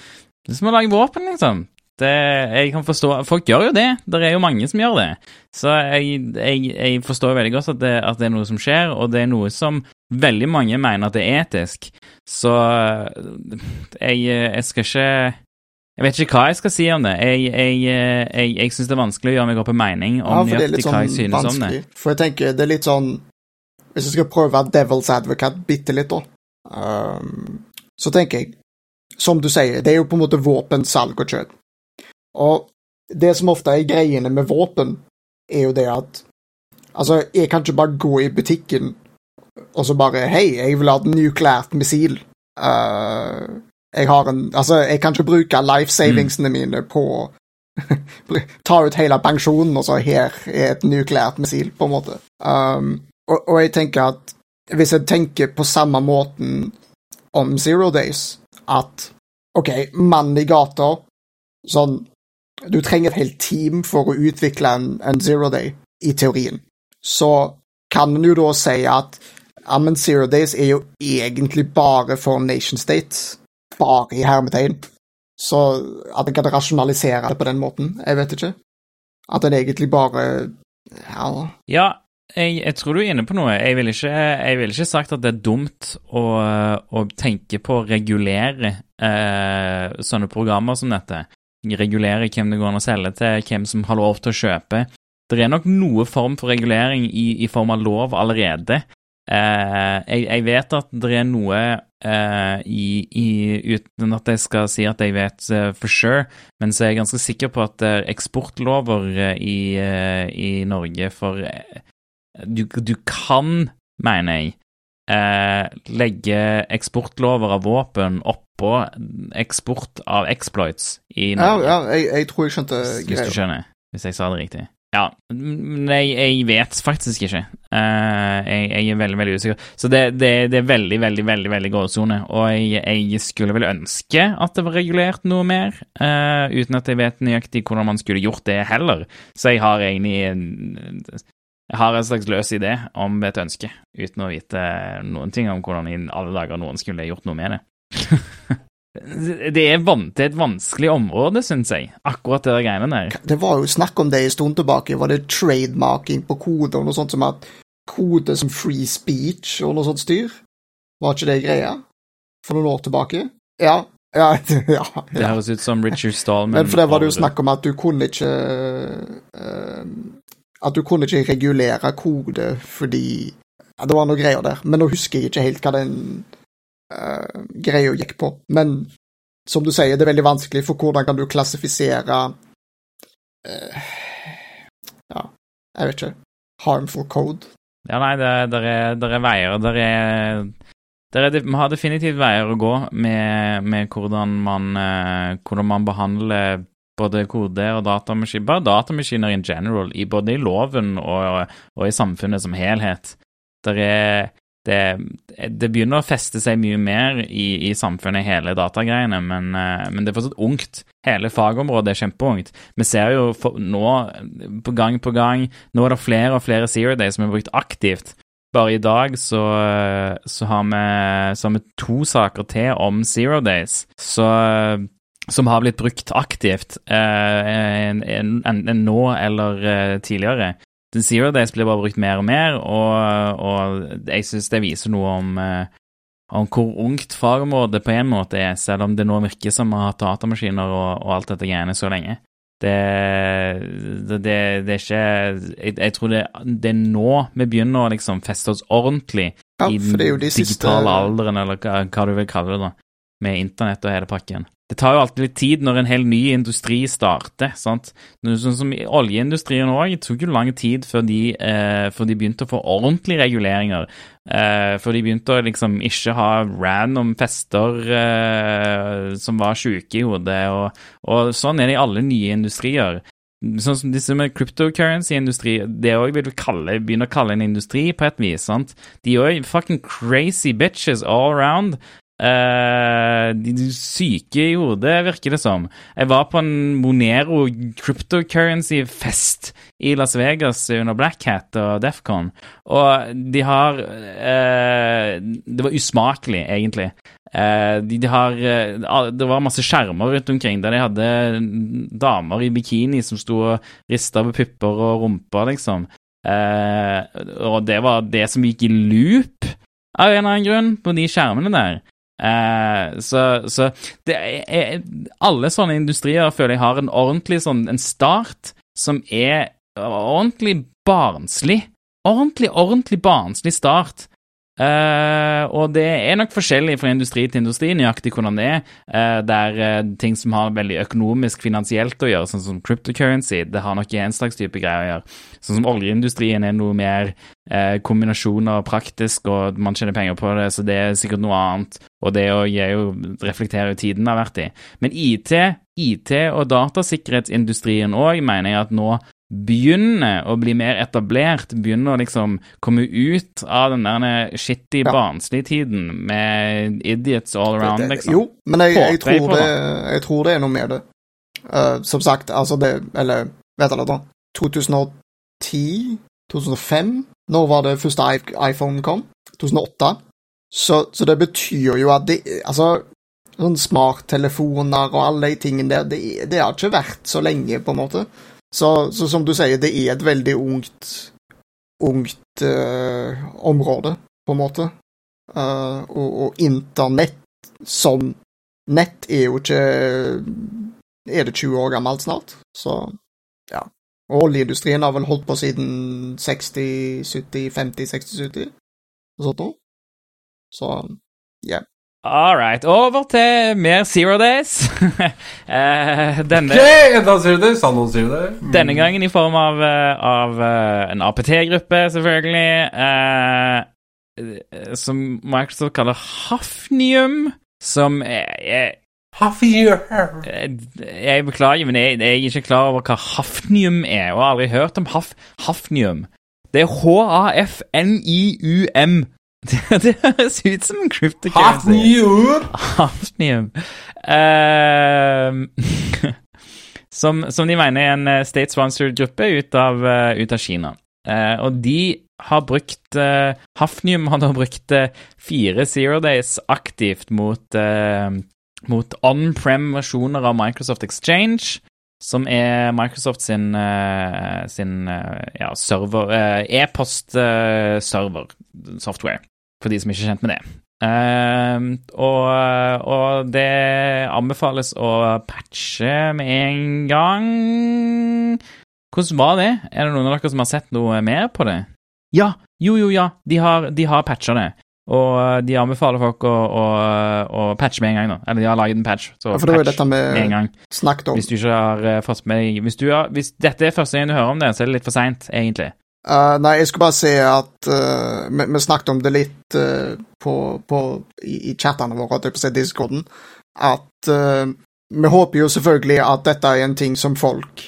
det er som å lage våpen, liksom. Det, jeg kan forstå Folk gjør jo det. Det er jo mange som gjør det. Så jeg, jeg, jeg forstår veldig godt at det, at det er noe som skjer, og det er noe som veldig mange mener at det er etisk. Så jeg, jeg skal ikke Jeg vet ikke hva jeg skal si om det. Jeg, jeg, jeg, jeg syns det er vanskelig å gjøre meg opp en mening om Ja, nøyaktig litt hva jeg sånn vanskelig. om det. For jeg tenker, det er litt sånn Hvis jeg skal prøve å være devil's advocate bitte litt, da, um, så tenker jeg Som du sier, det er jo på en måte våpen, salg og kjøp. Og det som ofte er greiene med våpen, er jo det at Altså, jeg kan ikke bare gå i butikken og så bare Hei, jeg vil ha et nukleært missil. Uh, jeg har en Altså, jeg kan ikke bruke life savingsene mine på ta ut hele pensjonen, og så her er et nukleært missil, på en måte. Um, og, og jeg tenker at hvis jeg tenker på samme måten om Zero Days, at OK, mannen i gata Sånn Du trenger et helt team for å utvikle en, en Zero Day, i teorien. Så kan en jo da si at ja, men Zero Days er jo egentlig bare for nation states. Bare i hermetegn. Så at en kan rasjonalisere det på den måten, jeg vet ikke. At en egentlig bare Ja. Ja, jeg, jeg tror du er inne på noe. Jeg ville ikke, vil ikke sagt at det er dumt å, å tenke på å regulere eh, sånne programmer som dette. Regulere hvem det går an å selge til, hvem som har lov til å kjøpe. Det er nok noe form for regulering i, i form av lov allerede. Eh, jeg, jeg vet at det er noe eh, i, i, uten at jeg skal si at jeg vet eh, for sure, men så er jeg ganske sikker på at er eksportlover i, i Norge for du, du kan, mener jeg, legge eksportlover av våpen oppå eksport av exploits i Norge. ja jeg, jeg tror jeg skjønte Hvis du greia. skjønner, hvis jeg sa det riktig. Ja, men jeg, jeg vet faktisk ikke. Eh, jeg, jeg er veldig, veldig usikker. Så det, det, det er veldig, veldig, veldig veldig gråsone, og jeg, jeg skulle vel ønske at det var regulert noe mer, uh, uten at jeg vet nøyaktig hvordan man skulle gjort det heller. Så jeg har egentlig en, jeg har en slags løs idé om et ønske, uten å vite noen ting om hvordan i alle dager noen skulle gjort noe med det. det, er det er et vanskelig område, syns jeg, akkurat det greiene der. Det var jo snakk om det en stund tilbake. Var det trademarking på kode og noe sånt som at kode som free speech og noe sånt styr? Var ikke det greia? For noen år tilbake? Ja. Ja, ja, Det høres ut som Richard Stallman. Men for det var det jo snakk om at du kunne ikke uh, At du kunne ikke regulere kode fordi ja, Det var noe greier der. Men nå husker jeg ikke helt hva den uh, greia gikk på. Men som du sier, det er veldig vanskelig, for hvordan kan du klassifisere uh, Ja, jeg vet ikke. Harmful code. Ja, nei, det, der er, der er veier. det er, Vi har definitivt veier å gå med, med hvordan, man, eh, hvordan man behandler både kode og datamaskiner, bare datamaskiner in general, i, både i loven og, og i samfunnet som helhet. Der er, det, det begynner å feste seg mye mer i, i samfunnet, hele datagreiene, men, eh, men det er fortsatt ungt. Hele fagområdet er kjempeungt. Vi ser jo for, nå, på gang på gang, nå er det flere og flere Zero Days som er brukt aktivt. Bare i dag så, så, har vi, så har vi to saker til om Zero Days så, som har blitt brukt aktivt, eh, en, en, en, nå eller eh, tidligere. The Zero Days blir bare brukt mer og mer, og, og jeg syns det viser noe om, eh, om hvor ungt fagområdet på en måte er, selv om det nå virker som vi har hatt datamaskiner og, og alt dette greiene så lenge. Det, det, det, det er ikke Jeg, jeg tror det, det er nå vi begynner å liksom feste oss ordentlig Ja, i den digitale siste alderen, eller hva, hva du vil kalle det, da, med internett og hele pakken. Det tar jo alltid litt tid når en hel ny industri starter. sant? Sånn som i Oljeindustrien òg. Tok jo lang tid før de, eh, før de begynte å få ordentlige reguleringer. Eh, før de begynte å liksom ikke ha random fester eh, som var sjuke i hodet. Og, og sånn er det i alle nye industrier. Sånn som disse med cryptocurrency-industri, det òg vil vi kalle, begynne å kalle en industri på et vis. sant? De er jo fucking crazy bitches all around. Er syke i hodet, virker det som. Jeg var på en Monero cryptocurrency-fest i Las Vegas under Black Hat og Defcon, og de har eh, Det var usmakelig, egentlig. Eh, de, de har Det var masse skjermer rundt omkring der de hadde damer i bikini som sto og rista på pupper og rumper, liksom. Og det var det som gikk i loop av en eller annen grunn på de skjermene der. Eh, så, så er, alle sånne industrier føler jeg har en ordentlig sånn en start som er ordentlig barnslig. Ordentlig, ordentlig barnslig start. Uh, og det er nok forskjellig fra industri til industri, nøyaktig hvordan det er. Uh, der uh, ting som har veldig økonomisk, finansielt å gjøre, sånn som cryptocurrency, det har nok en slags type greier å gjøre. Sånn som oljeindustrien er noe mer kombinasjoner praktisk, og man tjener penger på det, så det er sikkert noe annet. Og det jo, reflektere tiden det har vært i. Men IT, IT og datasikkerhetsindustrien òg mener jeg at nå begynner å bli mer etablert, begynner å liksom komme ut av den der shitty, ja. barnslige tiden med idiots all around, liksom. Jo, men jeg, jeg, tror det, jeg, tror det, er noe med det. Uh, som sagt, altså det Eller vet dere da? 2010? 2005? Når var det første iPhone kom? 2008? Så, så det betyr jo at det Altså, sånn smarttelefoner og alle de tingene der, det, det har ikke vært så lenge, på en måte. Så, så, som du sier, det er et veldig ungt, ungt uh, område, på en måte. Uh, og, og, internett som nett er jo ikke Er det 20 år gammelt snart? Så ja. Og oljeindustrien har vel holdt på siden 60, 70, 50, 60, 70 og sånt noe. Så ja. Yeah. All right. Over til mer Zero Days. eh, denne, okay, enda Zero Days, noen Zero Days. Mm. Denne gangen i form av, eh, av uh, en APT-gruppe, selvfølgelig. Uh, som Microsoft kaller Hafnium. Som er, er Hafnium. Jeg beklager, men jeg, jeg, er ikke klar over hva Hafnium er. Og har aldri hørt om haf, Hafnium. Det er H-A-F-N-I-U-M. Det, høres ut som en cryptocurrency. Hafnium! Hafnium. Uh, som, som, de mener er en eh, state-sponsored gruppe ut av, uh, ut av Kina. Uh, og de har brukt uh, Hafnium har da brukt fire Zero Days aktivt mot, mot on-prem versjoner av Microsoft Exchange som er Microsoft sin, sin ja, server E-post-server software for de som ikke er kjent med det. Uh, og, og, det anbefales å patche med en gang. Hvordan var det? Er det noen av dere som har sett noe mer på det? Ja, jo, jo, ja, de har, de har patcha det. Og de anbefaler folk å, å, å, patche med en gang, da. Eller de har laget en patch, så ja, for patch dette med, med en gang. Snakket om. Hvis du ikke har uh, fått med hvis, hvis dette er første gang du hører om det, så er det litt for seint, egentlig. Uh, nei, jeg skulle bare si at uh, vi, vi, snakket om det litt uh, på, på, i, i chattene våre, på si discorden, at vi håper jo selvfølgelig at dette er en ting som folk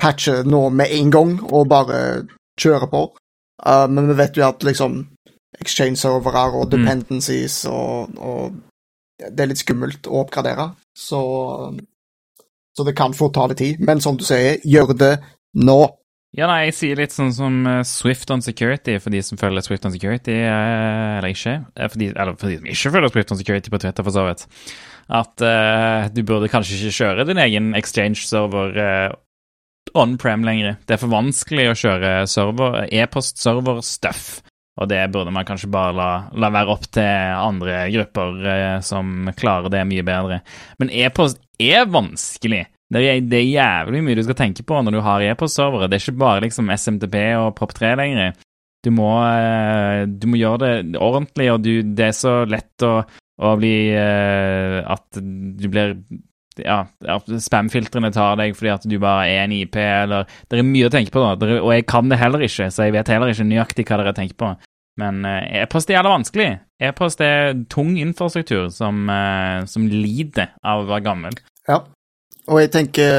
patcher nå med en gang, og bare kjører på. men vi vet jo at liksom exchange-servere og mm. dependencies mm. og, og, Det er litt skummelt å oppgradere, så, så det kan fort ta litt tid. Men som du sier, gjør det nå. Ja, nei, jeg sier litt sånn som uh, Swift on Security for de som følger Swift on Security, uh, eller ikke. Uh, for de, eller for de som ikke følger Swift on Security på Twitter, for så vidt. At du burde kanskje ikke kjøre din egen exchange-server on-prem lenger. Det er for vanskelig å kjøre e-post-server-stuff. Og det burde man kanskje bare la, la, være opp til andre grupper som klarer det mye bedre. Men e-post er vanskelig. Det er, det er, jævlig mye du skal tenke på når du har e-postservere. Det er ikke bare liksom SMTP og Prop3 lenger. Du må, eh, du må, gjøre det ordentlig, og du, det er så lett å, å bli uh, At du blir ja, spam-filtrene tar deg fordi at du bare er en IP, eller Det er mye å tenke på, da, og jeg kan det heller ikke, så jeg vet heller ikke nøyaktig hva dere tenker på. Men uh, e-post er jævla vanskelig. E-post er tung infrastruktur som, som lider av å være gammel. Ja, og jeg tenker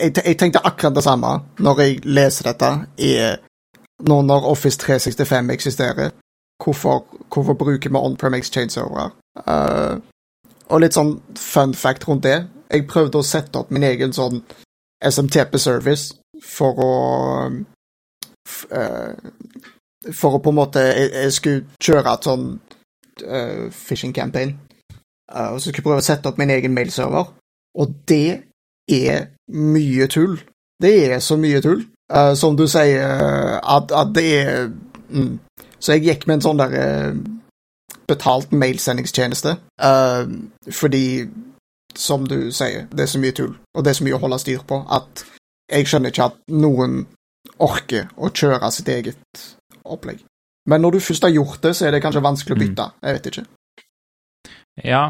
jeg, jeg, tenkte akkurat det samme når jeg leser dette, er nå når Office 365 eksisterer. Hvorfor, hvorfor bruker vi on-prem exchange-servere? Uh, og litt sånn fun fact rundt det. Jeg prøvde å sette opp min egen sånn SMTP-service for å uh, For å på en måte Jeg, jeg skulle kjøre et sånn uh, phishing campaign. og så skulle jeg prøve å sette opp min egen mailserver. Og det er mye tull. Det er så mye tull. som du sier, at, at det er mm. Så jeg gikk med en sånn der betalt mailsendingstjeneste. Uh, fordi, som du sier, det er så mye tull, og det er så mye å holde styr på, at jeg skjønner ikke at noen orker å kjøre sitt eget opplegg. Men når du først har gjort det, så er det kanskje vanskelig å bytte. Mm. Jeg vet ikke. Ja,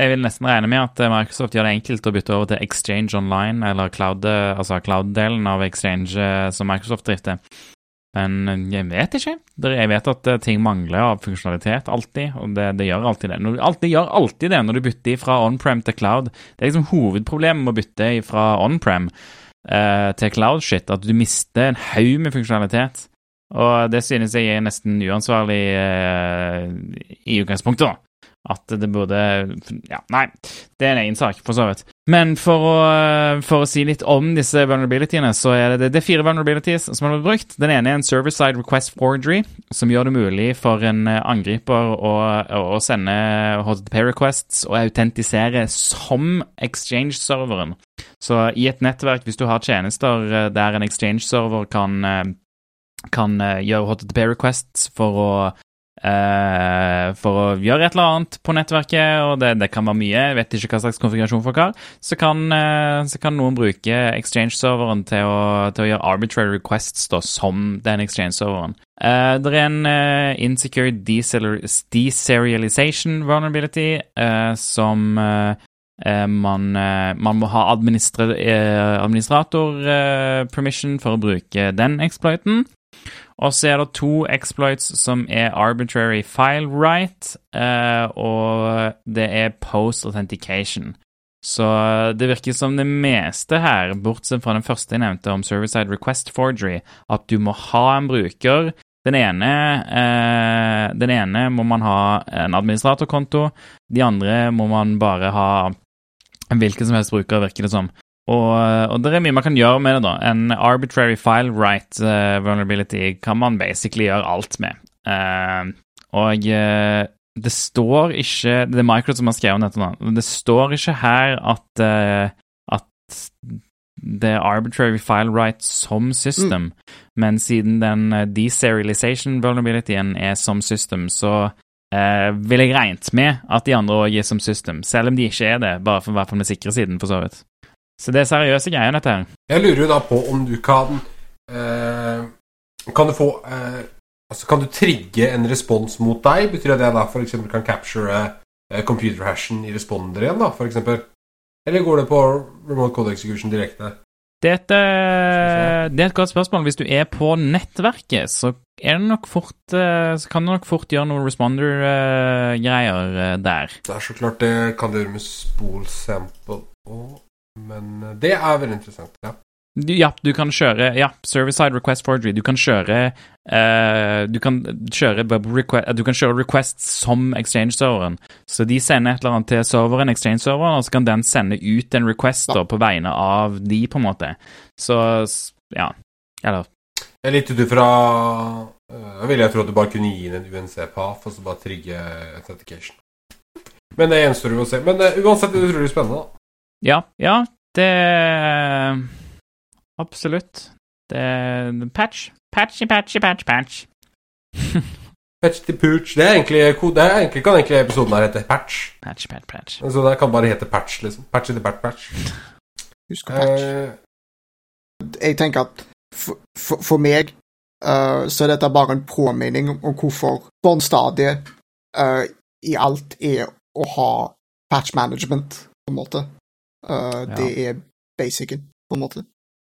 jeg vil nesten regne med at Microsoft gjør det enkelt å bytte over til Exchange Online, eller cloud, altså cloud-delen av Exchange eh, som Microsoft drifter. Men eh, jeg vet ikke. Jeg vet at eh, ting mangler av funksjonalitet alltid, og det, det gjør alltid det. det gjør alltid det når du bytter fra on-prem til cloud. Det er liksom hovedproblemet med å bytte fra on-prem eh, til cloud-shit, at du mister en haug med funksjonalitet. Og det synes jeg er nesten uansvarlig eh, i utgangspunktet, da at det burde Ja, nei, det er en egen sak, for så vidt. Men for å, for å si litt om disse vulnerabilityene, så er det, det er fire vulnerabilities som har blitt brukt. Den ene er en server-side request forgery, som gjør det mulig for en angriper å, å sende HTTP-requests og autentisere som Exchange-serveren. Så i et nettverk, hvis du har tjenester der en Exchange-server kan kan gjøre HTTP-requests for å Uh, for å gjøre et eller annet på nettverket, og det, det, kan være mye. Jeg vet ikke hva slags konfigurasjon folk har. Så kan, eh, så kan noen bruke Exchange-serveren til, til, å gjøre arbitrary requests da, som den Exchange-serveren. Uh, det er en insecure deserialization vulnerability som man, man, må ha administrator permission for å bruke den exploiten. Og så er det to exploits som er arbitrary file right, uh, og det er post authentication. Så det virker som det meste her, bortsett fra den første jeg nevnte om service-side request forgery, at du må ha en bruker. Den ene, eh, den ene må man ha en administratorkonto, de andre må man bare ha en hvilken som helst bruker, virker det som. Og, og, det er mye man kan gjøre med det. da. En arbitrary file right uh, vulnerability kan man basically gjøre alt med. Uh, og uh, det står ikke Det er Microsoft som har skrevet dette. nå. Det står ikke her at, at det er arbitrary file right som system, mm. men siden den deserialization vulnerabilityen er som system, så vil jeg regnet med at de andre òg er som system, selv om de ikke er det, bare for å være på den sikre siden, for så vidt. Så det er seriøse greier, dette her. Jeg lurer jo da på om du kan eh, Kan du få eh, Altså, kan du trigge en respons mot deg? Betyr det at jeg da f.eks. kan capture eh, computer-hashen i responder igjen, da, f.eks.? Eller går det på remote code execution direkte? Dette, det er et godt spørsmål. Hvis du er på nettverket, så, er det nok fort, eh, så kan du nok fort gjøre noen responder-greier eh, der. Det er så klart det kan du gjøre med spool sample og men eh, det er veldig interessant, ja. Ja, du kan kjøre ja, Service-side request forgery. Du kan kjøre uh, Du kan kjøre request, Du kan kjøre requests som Exchange-serveren. Så de sender et eller annet til serveren, Exchange-serveren, og så kan den sende ut en request da, på vegne av de, på en måte. Så ja. Eller Jeg er litt ut Jeg uh, Jeg tro at du bare kunne gi inn en UNC-PAF og så bare trigge authentication. Men det gjenstår jo å se. Men uh, uansett, det utrolig spennende, da. Ja, ja, det Absolutt. Det Patch. Patchy, patchy, patch, patch. patch til pooch. Det er egentlig, det er egentlig, kan egentlig episoden her hete Patch. Patch, patch, patch. Så det kan bare hete Patch, liksom. Patch til patch, patch. Husk patch. Uh, jeg tenker at for, for, for meg uh, så er dette bare en påminning om hvorfor barnestadiet uh, i alt er å ha patch management, på en måte. Uh, ja. Det er basicen, på en måte.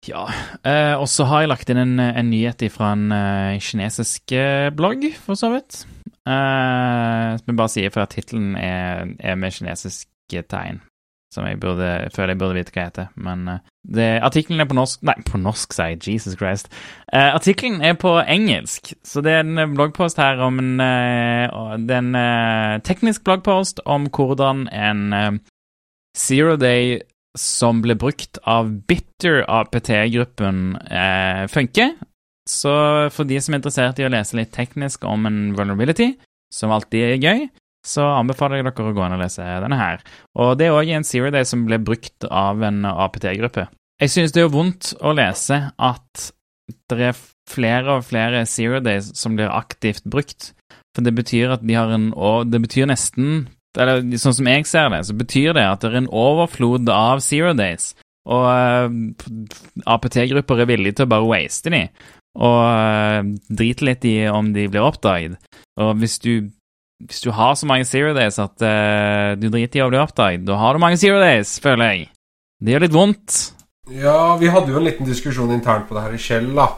Ja, uh, og så har jeg lagt inn en, en nyhet fra en uh, kinesisk blogg, for så vidt. Som jeg bare sier for at tittelen er, er, med kinesiske tegn. som jeg burde, føler jeg burde vite hva heter. Men artikkelen er på norsk Nei, på norsk, sier jeg. Jesus Christ. Artikkelen er på engelsk, så det er en bloggpost her om en, det er en teknisk bloggpost om hvordan en zero day som ble brukt av Bitter APT-gruppen, funker. Så for de som er interessert i å lese litt teknisk om en vulnerability, som alltid er gøy, så anbefaler jeg dere å gå inn og lese denne her. Og det er òg en Zero Day som ble brukt av en APT-gruppe. Jeg synes det er vondt å lese at det er flere og flere Zero Days som blir aktivt brukt. For det betyr at de har en Og det betyr nesten Eller sånn som jeg ser det, så betyr det at det er en overflod av Zero Days. Og uh, APT-grupper er villige til å bare waste de, og uh, drite litt i om de blir oppdaget. Og hvis du hvis du har så mange zero days at uh, du driter i å bli oppdaget, da har du mange zero days, føler jeg. Det gjør litt vondt. Ja, vi hadde jo en liten diskusjon internt på det her i Shell, da.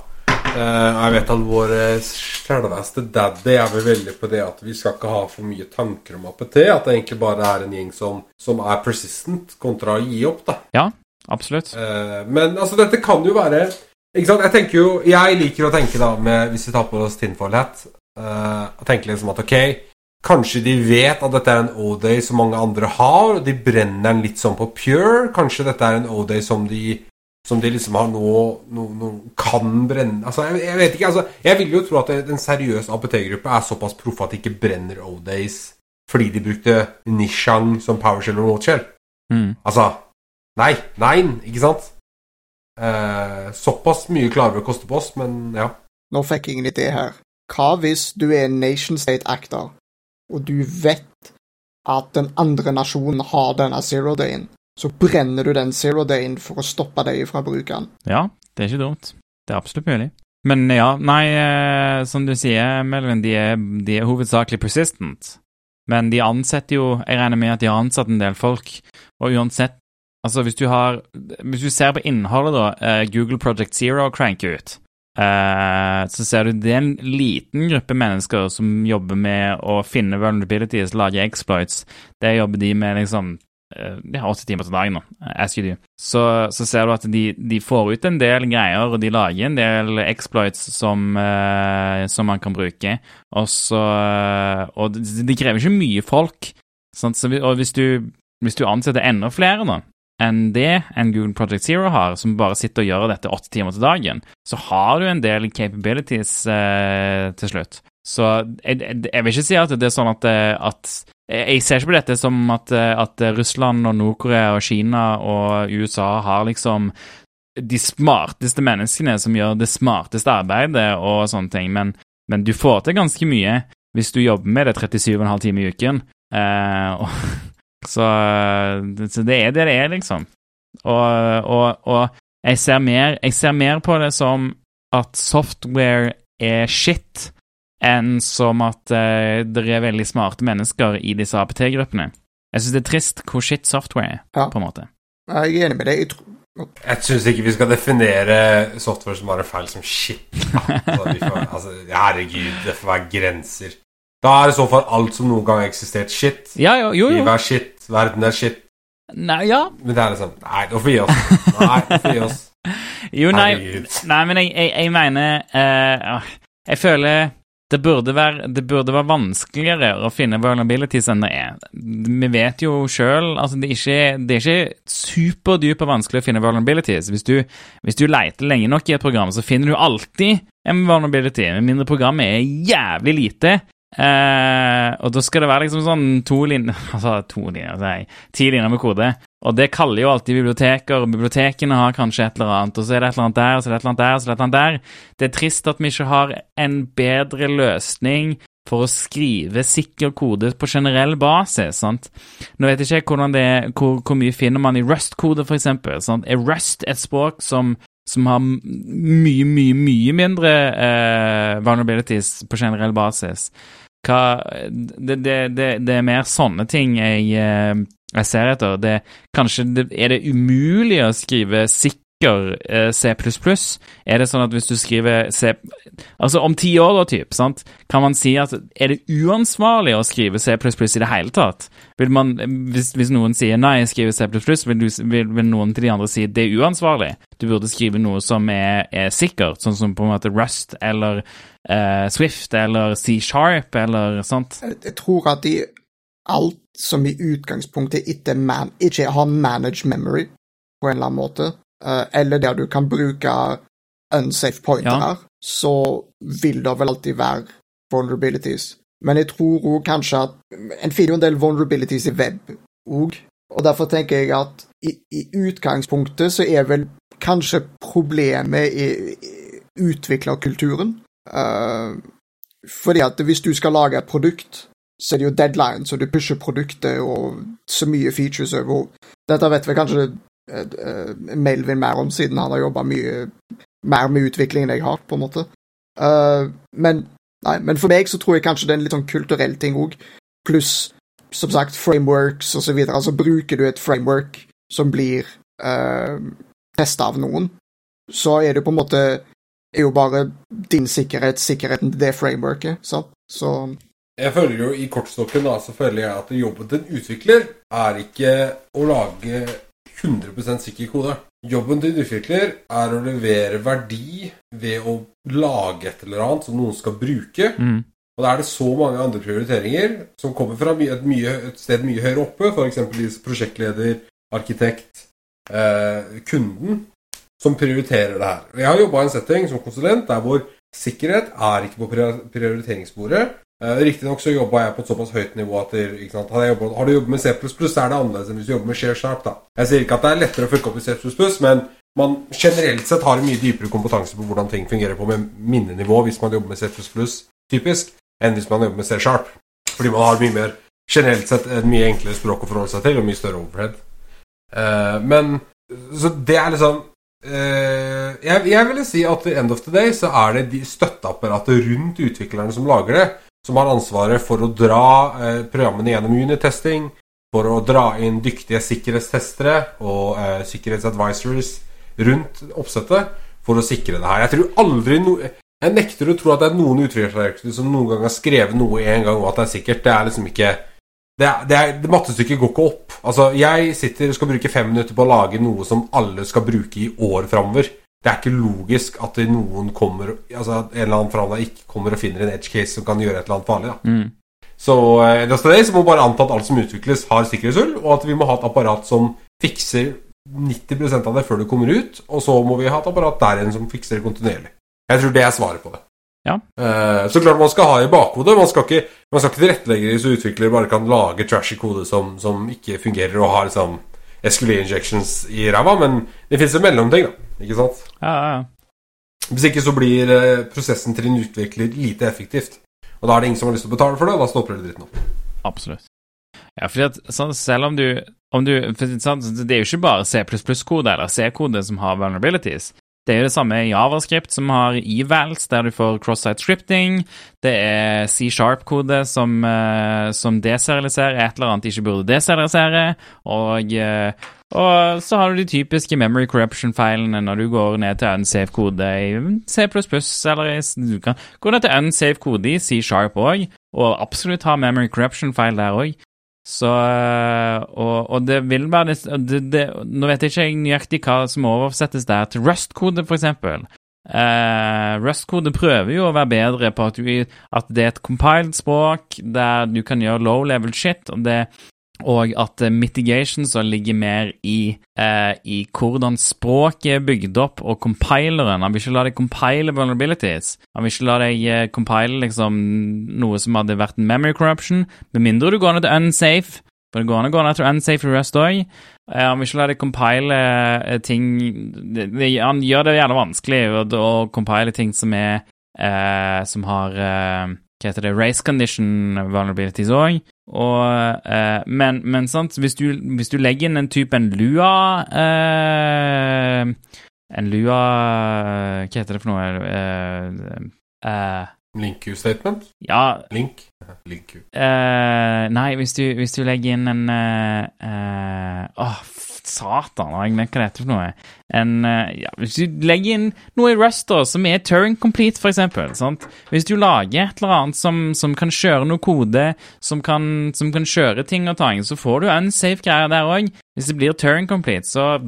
Uh, jeg vet at vår selveste daddy er vel veldig på det at vi skal ikke ha for mye tanker om APT. At det egentlig bare er en gjeng som, som er persistent, kontra å gi opp, da. Ja, absolutt. Uh, men altså, dette kan jo være Ikke sant, jeg tenker jo Jeg liker å tenke, da, med, hvis vi tar på oss tinfoil hat, uh, tenke liksom at ok Kanskje de vet at dette er en O-day som mange andre har, og de brenner den litt sånn på pure. Kanskje dette er en O-day som de som de liksom har nå, nå, nå kan brenne Altså, jeg, jeg, vet ikke. altså Jeg vil jo tro at en seriøs APT-gruppe er såpass proffe at de ikke brenner O-days fordi de brukte Nishang som PowerShell og Watchell. Mm. Altså Nei. Nei, ikke sant? Eh, såpass mye klarer vi å koste på oss, men ja. Nå fikk jeg en idé her. Hva hvis du er en nation state actor og du vet at den andre nasjonen har denne zero-dayen, så brenner du den zero-dayen for å stoppe deg fra å bruke den. Ja, det er ikke dumt. Det er absolutt mulig. Men ja, nei, eh, som du sier, Melvin, de er, de er hovedsakelig persistent. Men de ansetter jo Jeg regner med at de har ansatt en del folk, og uansett Altså, hvis du har Hvis du ser på innholdet, da, eh, Google Project Zero cranker ut, Uh, så ser du det er en liten gruppe mennesker som jobber med å finne vulnerabilities, lage exploits. Det jobber de med liksom De har åtte timer til dagen nå, as you do. Så, så ser du at de, de, får ut en del greier, og de lager en del exploits som, uh, som man kan bruke. Og så Og de, de krever ikke mye folk. Sant? Så, og hvis du, hvis du ansetter enda flere, da enn det enn Google Project Zero har, som bare sitter og gjør dette åtte timer til dagen, så har du en del capabilities uh, til slutt. Så jeg, jeg, vil ikke si at det er sånn at, eh, at Jeg ser ikke på dette som at, eh, at Russland og Nord-Korea og Kina og USA har liksom de smarteste menneskene som gjør det smarteste arbeidet og sånne ting, men, men du får til ganske mye hvis du jobber med det 37,5 timer i uken. Eh, og så, så, det er det det er, liksom. Og, og, og jeg, ser mer, jeg ser mer på det som at software er shit, enn som at uh, det er veldig smarte mennesker i disse APT-gruppene. Jeg syns det er trist hvor shit software er, ja. på en måte. Jeg er enig med deg. Jeg, jeg syns ikke vi skal definere software som bare feil, som shit. Altså, får, altså, herregud, det får være grenser. Da er i så fall alt som noen gang har eksistert, shit. Ja, jo, jo, jo. Livet er shit, verden er shit. Nei, ja. Men det er liksom Nei, nå får vi gi oss. Nei, nå får vi gi oss. jo, nei, nei, men jeg, jeg, jeg mener uh, Jeg føler det burde, være, det burde, være, vanskeligere å finne vulnerabilities enn det er. Vi vet jo sjøl altså det, er ikke, det er ikke superdypt vanskelig å finne vulnerabilities. Hvis du, hvis du leter lenge nok i et program, så finner du alltid en vulnerability, med mindre programmet er jævlig lite. Eh, og da skal det være liksom sånn to linjer Altså to linjer, altså, ti linjer med kode. Og det kaller jo alltid biblioteker, og bibliotekene har kanskje et eller annet, og så er det et eller annet der, og så er det et eller annet der, og så er det et eller annet der. Det er trist at vi ikke har en bedre løsning for å skrive sikker kode på generell basis. sant? Nå vet jeg ikke hvordan det er, hvor, hvor mye finner man i Rust-kode, for eksempel. Sant? Er Rust et språk som som har mye, mye, mye mindre eh, vulnerabilities på generell basis. Hva, det, det, det, det, er mer sånne ting jeg, eh, jeg ser etter. Det, kanskje er det umulig å skrive sikker eh, C++? Er det sånn at hvis du skriver C Altså om ti år, da, typ, sant? kan man si at er det uansvarlig å skrive C++ i det hele tatt? Vil man, hvis, hvis noen sier nei, jeg skriver C++, vil, du, vil, vil, noen til de andre si det er uansvarlig? Du burde skrive noe som er, er sikkert, sånn som på en måte Rust eller eh, Swift eller C-sharp eller sånt? Jeg, jeg tror at de alt som i utgangspunktet ikke, man, ikke har managed memory på en eller annen måte, uh, eller der du kan bruke unsafe pointer ja. så vil det vel alltid være vulnerabilities. Men jeg tror òg kanskje at En finner jo en del vulnerabilities i web òg, og derfor tenker jeg at i, i, utgangspunktet så er vel kanskje problemet i, i utviklerkulturen. Uh, fordi at hvis du skal lage et produkt så er det jo deadlines, og du pusher produktet og så mye features over Dette vet vi kanskje uh, Melvin mer om, siden han har jobba mye mer med utviklingen jeg har, på en måte. Uh, men, nei, men for meg så tror jeg kanskje det er en litt sånn kulturell ting òg. Pluss, som sagt, frameworks og så videre. Altså, bruker du et framework som blir uh, testa av noen, så er det på en måte er jo bare din sikkerhet sikkerheten til det frameworket, sant? Så jeg føler jo I kortstokken da, så føler jeg at jobben til en utvikler er ikke å lage 100 sikker kode. Jobben til en utvikler er å levere verdi ved å lage et eller annet som noen skal bruke. Mm. Og da er det så mange andre prioriteringer som kommer fra et, mye, et sted mye høyere oppe, f.eks. prosjektleder, arkitekt, eh, kunden, som prioriterer det her. Jeg har jobba i en setting som konsulent der hvor sikkerhet er ikke på prioriteringsbordet. Uh, Riktignok så jobba jeg på et såpass høyt nivå at jobbet, Har du jobbet med C++, så er det annerledes enn hvis du jobber med Share Sharp. da. Jeg sier ikke at det er lettere å fucke opp i C++, men man generelt sett har en mye dypere kompetanse på hvordan ting fungerer på med minnenivå hvis man jobber med C++, typisk, enn hvis man jobber med C Sharp. Fordi man har mye mer generelt sett et mye enklere språk å forholde seg til, og mye større overhead. Uh, men Så det er liksom uh, jeg, jeg ville si at end of the day så er det de støtteapparatet rundt utviklerne som lager det, som har ansvaret for å dra eh, programmene gjennom unit-testing, for å dra inn dyktige sikkerhetstestere og eh, sikkerhetsadvisories rundt oppsettet for å sikre det her. Jeg tror aldri no Jeg nekter å tro at det er noen utviklerdirektører som noen gang har skrevet noe en gang og at det er sikkert. Det er liksom ikke Det, er, det, er, det mattestykket går ikke opp. Altså, jeg sitter og skal bruke fem minutter på å lage noe som alle skal bruke i år framover. Det er ikke logisk at noen kommer Altså at en eller annen forhandler ikke kommer og finner en edge case som kan gjøre et eller annet farlig. Da. Mm. Så eh, det så må bare anta at alt som utvikles, har sikkerhetshull, og at vi må ha et apparat som fikser 90% av det før det kommer ut, og så må vi ha et apparat der igjen som fikser det kontinuerlig. Jeg tror det er svaret på det. Ja. Uh, så klart man skal ha i bakhodet. Man skal ikke, man skal ikke tilrettelegge så utviklere bare kan lage trashy kode som, som ikke fungerer og har liksom SQL injections i ræva, men det fins en mellomting, da. Ikke sant? Ja, ja, ja. Hvis ikke så blir eh, prosessen til en utvikler lite effektivt. Og da er det ingen som har lyst til å betale for det, og da stopper det dritten opp. Absolutt. Ja, fordi at sånn, selv om du, om du sånn, Det er jo ikke bare C++-kode eller C-kode som har vulnerabilities. Det er jo det samme i Javascript, som har evals, der du får cross-site scripting. Det er C-sharp-kode som, uh, som deserialiserer et eller annet de ikke burde deserialisere. Og, uh, og så har du de typiske memory corruption-feilene når du går ned til unsafe-kode i C++, eller i, du kan gå ned til unsafe-kode i C-sharp òg, og absolutt ha memory corruption-feil der òg. Så og, og, det vil være det, det, Nå vet jeg ikke nøyaktig hva som oversettes der til Rust-kode, f.eks. Uh, Rust-kode prøver jo å være bedre på at, du, at det er et compiled språk der du kan gjøre low level shit, og det og at mitigation så ligger mer i, eh, i hvordan språket er bygd opp, og compileren. Han vil ikke la deg compile vulnerabilities. Han vil ikke la deg eh, compile liksom, noe som hadde vært memory corruption, med mindre du går ned til unsafe. For det går an å gå ned til unsafe i Rust òg. Eh, han vil ikke la deg compile eh, ting Han gjør det gjerne vanskelig å, compile ting som er eh, Som har eh, hva heter det, race condition vulnerabilities òg. Eh, men, men sant, hvis du, hvis du, legger inn en type en lua eh, En lua Hva heter det for noe? Eh, eh Link-U-statement? Ja. Link? Link eh, nei, hvis du, hvis du, legger inn en eh, Åh, Satan, har jeg hva det heter for noe? En, eh, ja, hvis du legger inn noe i Rust da, som er Turing Complete, for eksempel. Sant? Hvis du lager et eller annet som, som kan kjøre noe kode, som kan, som kan kjøre ting og tang, så får du en safe-greier der òg. Hvis det blir Turing Complete, så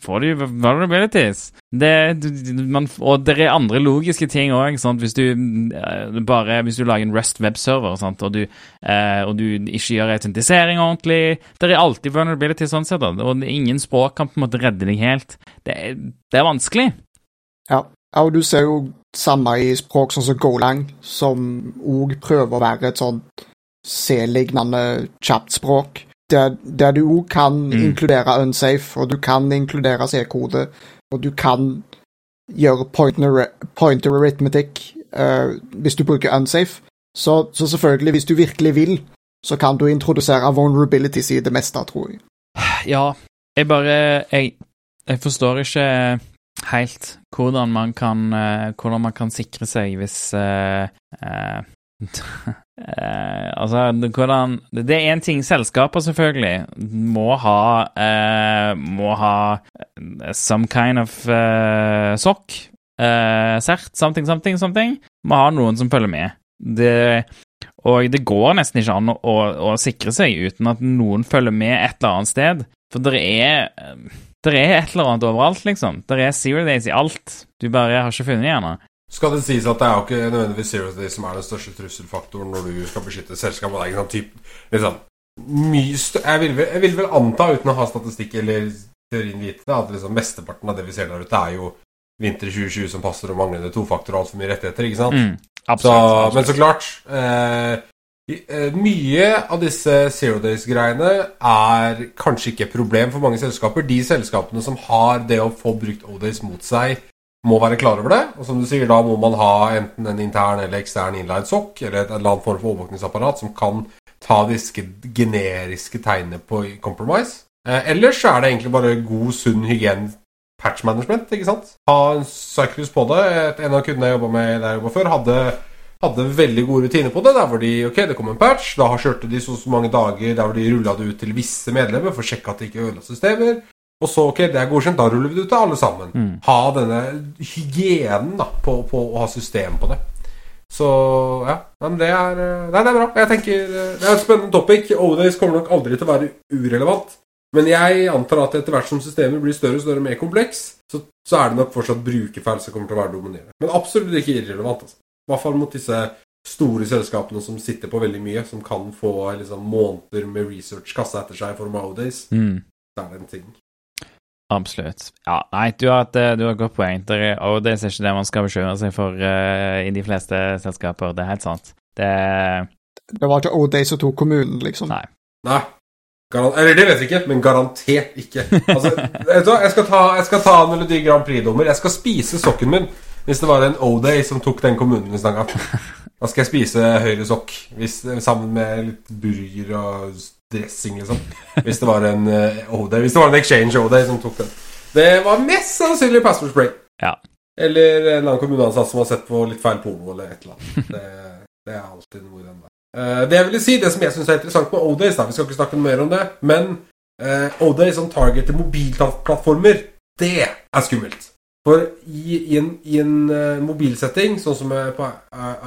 får du vulnerabilities. Det, man, og det er andre logiske ting òg. Hvis, eh, hvis du lager en Rust webserver og, du, eh, og, du, ikke gjør autentisering ordentlig Det er alltid vulnerabilities sånn sett, og ingen språk kan på en måte redde deg helt. Det det er vanskelig. Ja. ja, og du ser jo samme i språk sånn som Golang, som òg prøver å være et sånn C-lignende kjapt språk der, der du òg kan mm. inkludere unsafe, og du kan inkludere C-kode, og du kan gjøre pointer, pointer arithmetic uh, hvis du bruker unsafe. Så, så, selvfølgelig, hvis du virkelig vil, så kan du introdusere vulnerabilities i det meste, tror jeg. Ja, jeg bare Jeg, jeg forstår ikke helt hvordan man kan, uh, hvordan man kan sikre seg hvis uh, Eh, altså, hvordan Det er én ting selskaper selvfølgelig må ha eh, Må ha eh, some kind of eh, sokk. Uh, cert, something, something, something. Må ha noen som følger med. Det, og det går nesten ikke an å, å, å, sikre seg uten at noen følger med et eller annet sted. For det er det er et eller annet overalt, liksom. Det er zero days i alt. Du bare har ikke funnet det ennå. Skal det sies at det er jo ikke nødvendigvis Zero Day som er den største trusselfaktoren når du skal beskytte selskapet. Det er typ, liksom, jeg, vil vel, jeg vil vel anta, uten å ha statistikk eller teorien vite det, at liksom mesteparten av det vi ser der ute, er jo vinter 2020 som passer og manglende tofaktor og altfor mye rettigheter, ikke sant? Mm, absolutt, så, absolutt. Men så klart eh, eh, Mye av disse Zero Days-greiene er kanskje ikke et problem for mange selskaper. De selskapene som har det å få brukt O-Days mot seg må være klar over det. Og som du sier, da må man ha enten en intern eller ekstern inline sokk eller et eller annet form for overvåkningsapparat som kan ta disse generiske tegnene på compromise. Eh, ellers er det egentlig bare god, sunn hygiene patch management, ikke sant? Ha en cyclus på det. En av kundene jeg jobba med der jeg jobba før, hadde, hadde, veldig gode rutiner på det. Der hvor de Ok, det kom en patch, da kjørte de så, så mange dager der hvor de rulla det ut til visse medlemmer for å sjekke at de ikke ødela systemer. Og så, ok, det er godkjent, da ruller vi det ut til alle sammen. Mm. Ha denne hygienen da, på, på, å ha system på det. Så ja, men det er, eh, nei, det er bra. Jeg tenker, eh, Det er et spennende topic. Odays kommer nok aldri til å være urelevant. Men jeg antar at etter hvert som systemet blir større og større og mer kompleks, så, så, er det nok fortsatt brukerfeil som kommer til å være dominerende. Men absolutt ikke irrelevant. Altså. I hvert fall mot disse store selskapene som sitter på veldig mye, som kan få liksom, måneder med research kasta etter seg i form av Odays. Mm. Det er en ting. Absolutt. Ja, nei, du har et, du har et godt poeng. Det er, og det er ikke det man skal bekymre seg for uh, i de fleste selskaper. Det er helt sant. Det Det var ikke O'Day som tok kommunen, liksom? Nei. nei. Eller det vet jeg ikke, men garantert ikke. Altså, jeg, skal ta, jeg skal ta Melodi Grand Prix-dommer. Jeg skal spise sokken min hvis det var en O-Day som tok den kommunen i stanga. Da skal jeg spise høyre sokk hvis, sammen med litt burger og dressing, liksom. Hvis det var en uh, Hvis det var en Exchange Oday som tok den. Det var mest sannsynlig password spray. Ja. Eller en eller annen kommuneansatt som har sett på litt feil porno eller et eller annet. Det, det er alltid noe i den der. Uh, det jeg ville si, det som jeg syns er interessant med Odays, da, vi skal ikke snakke mer om det, men uh, Oday som targeter mobilplattformer, det er skummelt. For i, i en, i en uh, mobilsetting, sånn som på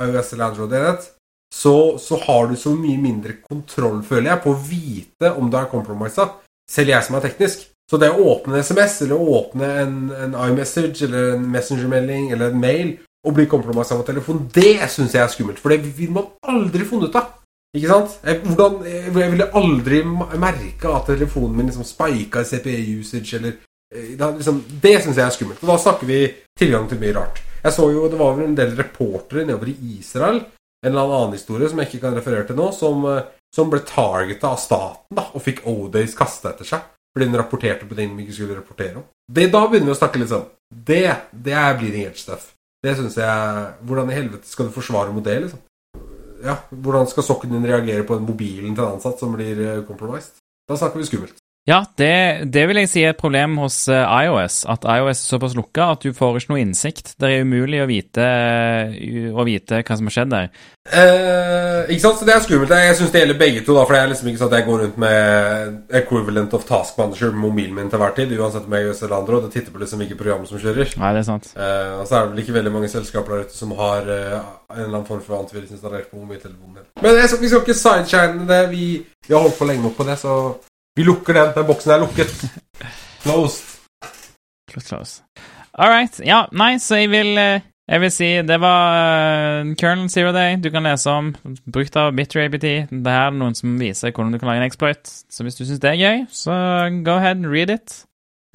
iOS eller Android-enhet, så, så, har du så mye mindre kontroll, føler jeg, på å vite om du er compromisa. Selv jeg som er teknisk. Så det å åpne en SMS, eller å åpne en, en iMessage, eller en Messenger-melding, eller en mail, og bli compromisa på telefon, det syns jeg er skummelt. For det vil man aldri funnet ut av. Ikke sant? Jeg, hvordan, jeg ville aldri merka at telefonen min liksom spika i CPE-usage, eller eh, da, liksom, Det syns jeg er skummelt. Og da snakker vi tilgang til mye rart. Jeg så jo, Det var vel en del reportere nedover i Israel en eller annen historie som jeg ikke kan referere til nå, som, eh, som ble targeta av staten da, og fikk O-Days kasta etter seg fordi den rapporterte på ting vi ikke skulle rapportere om. Det, da begynner vi å snakke litt sånn Det, det er bleeding edge stuff. Det synes jeg Hvordan i helvete skal du forsvare mot det, liksom? Ja, Hvordan skal sokken din reagere på den mobilen til en ansatt som blir uh, compromised? Da snakker vi skummelt. Ja, det, det vil jeg si er et problem hos eh, iOS. At iOS er såpass lukka at du får ikke noe innsikt. Det er umulig å vite, uh, å vite hva som har skjedd der. Eh, ikke sant, så Det er skummelt. Jeg syns det gjelder begge to. da For det er liksom ikke sånn at jeg går rundt med equivalent of task manager på mobilen min til hver tid. Uansett om jeg gjør eller andre, og det titter på liksom hvilke program som kjører. Nei, det er sant Eh, og så er det vel ikke veldig mange selskaper der ute som har eh, en eller annen form for antivirus installert på mobiltelefonen. Men jeg, vi skal ikke sideshine det. Vi, vi har holdt på lenge nok på det, så vi lukker den. Den boksen er lukket. Closed. Close. All right. Ja, nei, så jeg vil eh, Jeg vil si det var uh, Kernel Zero Day du kan lese om. Brukt av BitterAPT. Det her er noen som viser hvordan du kan lage en exploit. Så hvis du syns det er gøy, så go ahead and read it.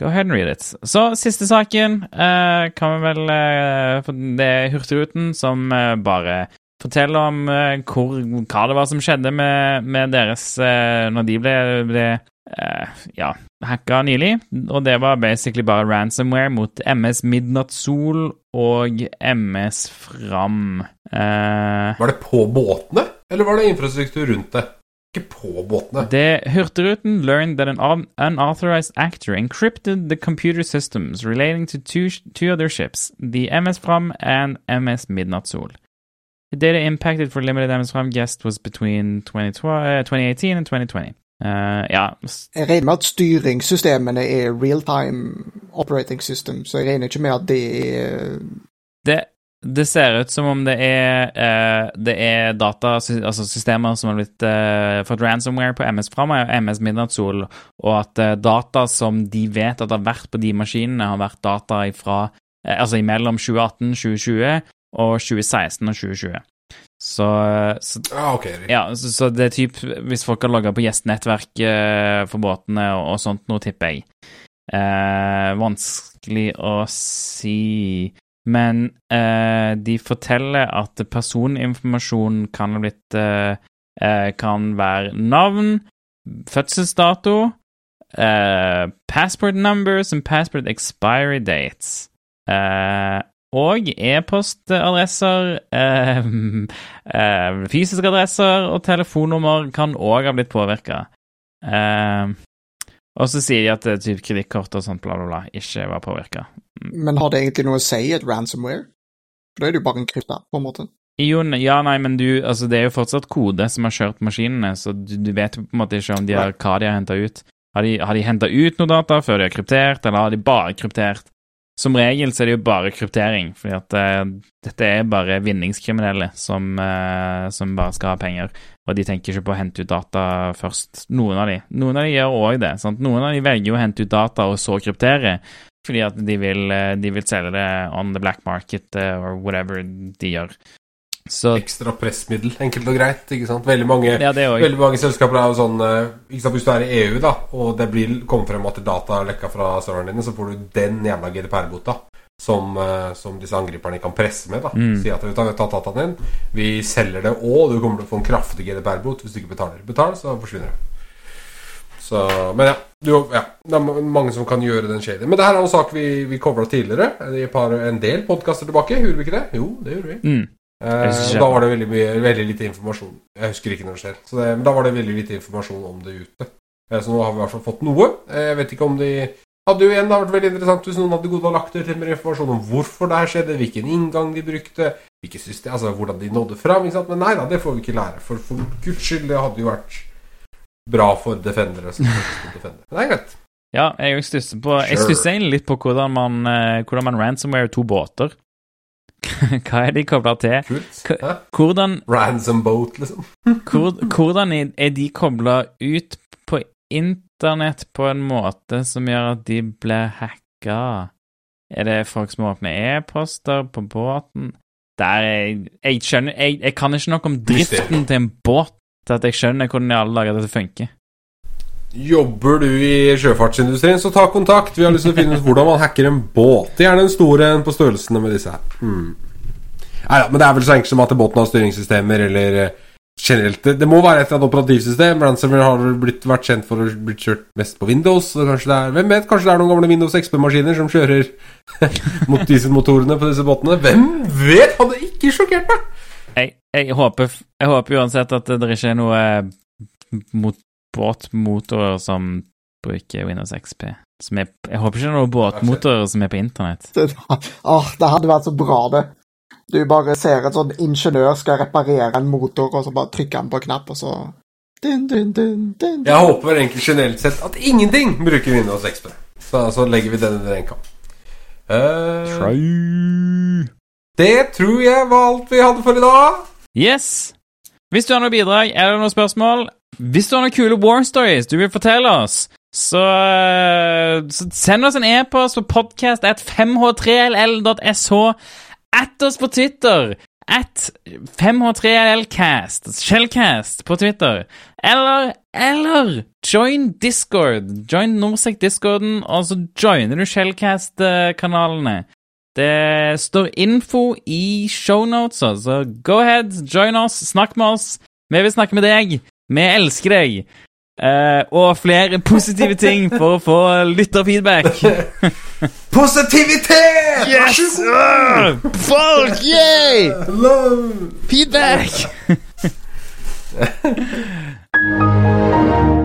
Go ahead and read it. Så siste saken uh, kan vi vel uh, Det er Hurtigruten som eh, bare forteller om eh, hvor, hva det var som skjedde med, med deres eh, Når de ble, ble eh, ja, hacka nylig. Og det var basically bare ransomware mot MS Midnattssol og MS Fram. Var det på båtene, eller var det infrastruktur rundt det? Ikke på båtene. Det Hurtigruten learned that an unauthorized actor encrypted the computer systems relating to two, two other ships, the MS Fram and MS Midnattssol. The data impacted for limited MS Fram guest was between 2012, uh, 2018 and 2020. Uh, ja, Jeg regner med at styringssystemene er real-time operating system, så jeg regner ikke med at det er det, det ser ut som om det er, uh, det er data, altså systemer som har blitt uh, fått ransomware på MS Fram og MS Midnattssol, og at eh, data som de vet at har vært på de maskinene, har vært data ifra eh, Altså imellom 2018, 2020 og 2016 og 2020. Så, så Ah, okay. ja, så, så det er typ Hvis folk har logga på gjestenettverk eh, for båtene og, og sånt noe, tipper jeg. Eh, vanskelig å si. Men eh, de forteller at personinformasjon kan ha blitt eh, eh, Kan være navn, fødselsdato, eh, passport numbers and passport expiry dates. Eh, og e-postadresser, eh, eh, fysiske adresser og telefonnummer kan òg ha blitt påvirka. Eh, og så sier de at eh, typ kredittkort og sånt bla, bla, bla ikke var påvirka. Men har det egentlig noe å si, et ransomware? For da er det jo bare en krypta, på en måte. Jo, ja, nei, men du, altså det er jo fortsatt kode som har kjørt maskinene, så du, du vet på en måte ikke om de har, hva de har henta ut. Har de, har de henta ut noe data før de har kryptert, eller har de bare kryptert? Som regel så er det jo bare kryptering, fordi at uh, dette er bare vinningskriminelle som, uh, som bare skal ha penger, og de tenker ikke på å hente ut data først. Noen av de. Noen av de gjør òg det. sant? Noen av de velger å hente ut data og så kryptere, fordi at de vil, eh, de vil selge det on the black market uh, or whatever de gjør. Så Ekstra pressmiddel, enkelt og greit. ikke sant? Veldig mange, ja, veldig mange selskaper er jo sånn eh, ikke sant? Hvis du er i EU, da, og det blir, kommer frem at data er lekka fra serverne dine, så får du den jævla GDPR-bota som, eh, som disse angriperne kan presse med. da Mm. Si at vi har tatt dataen din, vi selger det, og du kommer til å få en kraftig GDPR-bot hvis du ikke betaler. Betal, så forsvinner det. Så, men ja, du, ja, det er mange som kan gjøre den shady. Men det her er en sak vi, vi covra tidligere. I par, en del podkaster tilbake. Gjorde vi ikke det? Jo, det gjorde vi. Mm. Eh, da var det veldig, mye, veldig lite informasjon. Jeg husker ikke når det skjer. Så det, men da var det veldig lite informasjon om det ute. Eh, så nå har vi i hvert fall fått noe. Eh, jeg vet ikke om de hadde jo igjen det hadde vært veldig interessant hvis noen hadde og lagt ut litt mer informasjon om hvorfor det her skjedde, hvilken inngang de brukte, hvilke system, altså hvordan de nådde fram. Men nei da, det får vi ikke lære. For for guds skyld, det hadde jo vært bra for defendere. Som faktisk. Men det er greit. Ja, jeg stusser egentlig litt på hvordan man, hvordan man ransomware to båter. Hva er de kobla til? Kult. Hvordan, Ransom boat, liksom. hvordan er- de kobla ut på internett på en måte som gjør at de blir hacka? Er det folk som åpner e-poster på båten? Der er, jeg skjønner jeg, jeg kan ikke nok om driften til en båt til at jeg skjønner hvordan i alle dager dette funker. Jobber du i sjøfartsindustrien, så ta kontakt. Vi har lyst til å finne ut hvordan man hacker en båt. Gjerne en stor en på størrelsene med disse her. Hmm. Neida, men det er vel så enkelt som at båten har styringssystemer, eller eh, generelt Det, det må være et eller annet operativsystem. Ransomware har blitt, vært kjent for å bli kjørt mest på Windows. Så kanskje det er, hvem vet, kanskje det er noen gamle Windows XP-maskiner som kjører mot dieselmotorene på disse båtene. Hvem vet? Hadde ikke sjokkert meg! Jeg, jeg, håper, jeg håper uansett at det ikke er noe eh, mot båtmotorer som bruker Windows XP. Som er, jeg håper ikke det er noen båtmotorer som er på internett. Det, åh, det hadde vært så bra, det. Du bare ser en sånn ingeniør skal reparere en motor, og så bare trykker han på en knapp, og så dun, dun, dun. Jeg håper egentlig generelt sett at ingenting bruker Windows XP. Så, så legger vi den under en kam. Try. det tror jeg var alt vi hadde for i dag. Yes! Hvis du har noe bidrag eller noen spørsmål, hvis du har noen kule war stories du vil fortelle oss, så, eh, så send oss en e-post på podcast at 5h3ll.sh. At oss på Twitter. At 5h3llcast. Shellcast på Twitter. Eller, eller join Discord. Join Norsec-discorden, og så joiner du Shellcast-kanalene. Det står info i shownotes, så go ahead, join oss, snakk med oss. Vi vil snakke med deg. Vi elsker deg. Eh, og flere positive ting for å få lytterfeedback. Positivitet! Yes! Ah, Folk, yay! Love! Feedback!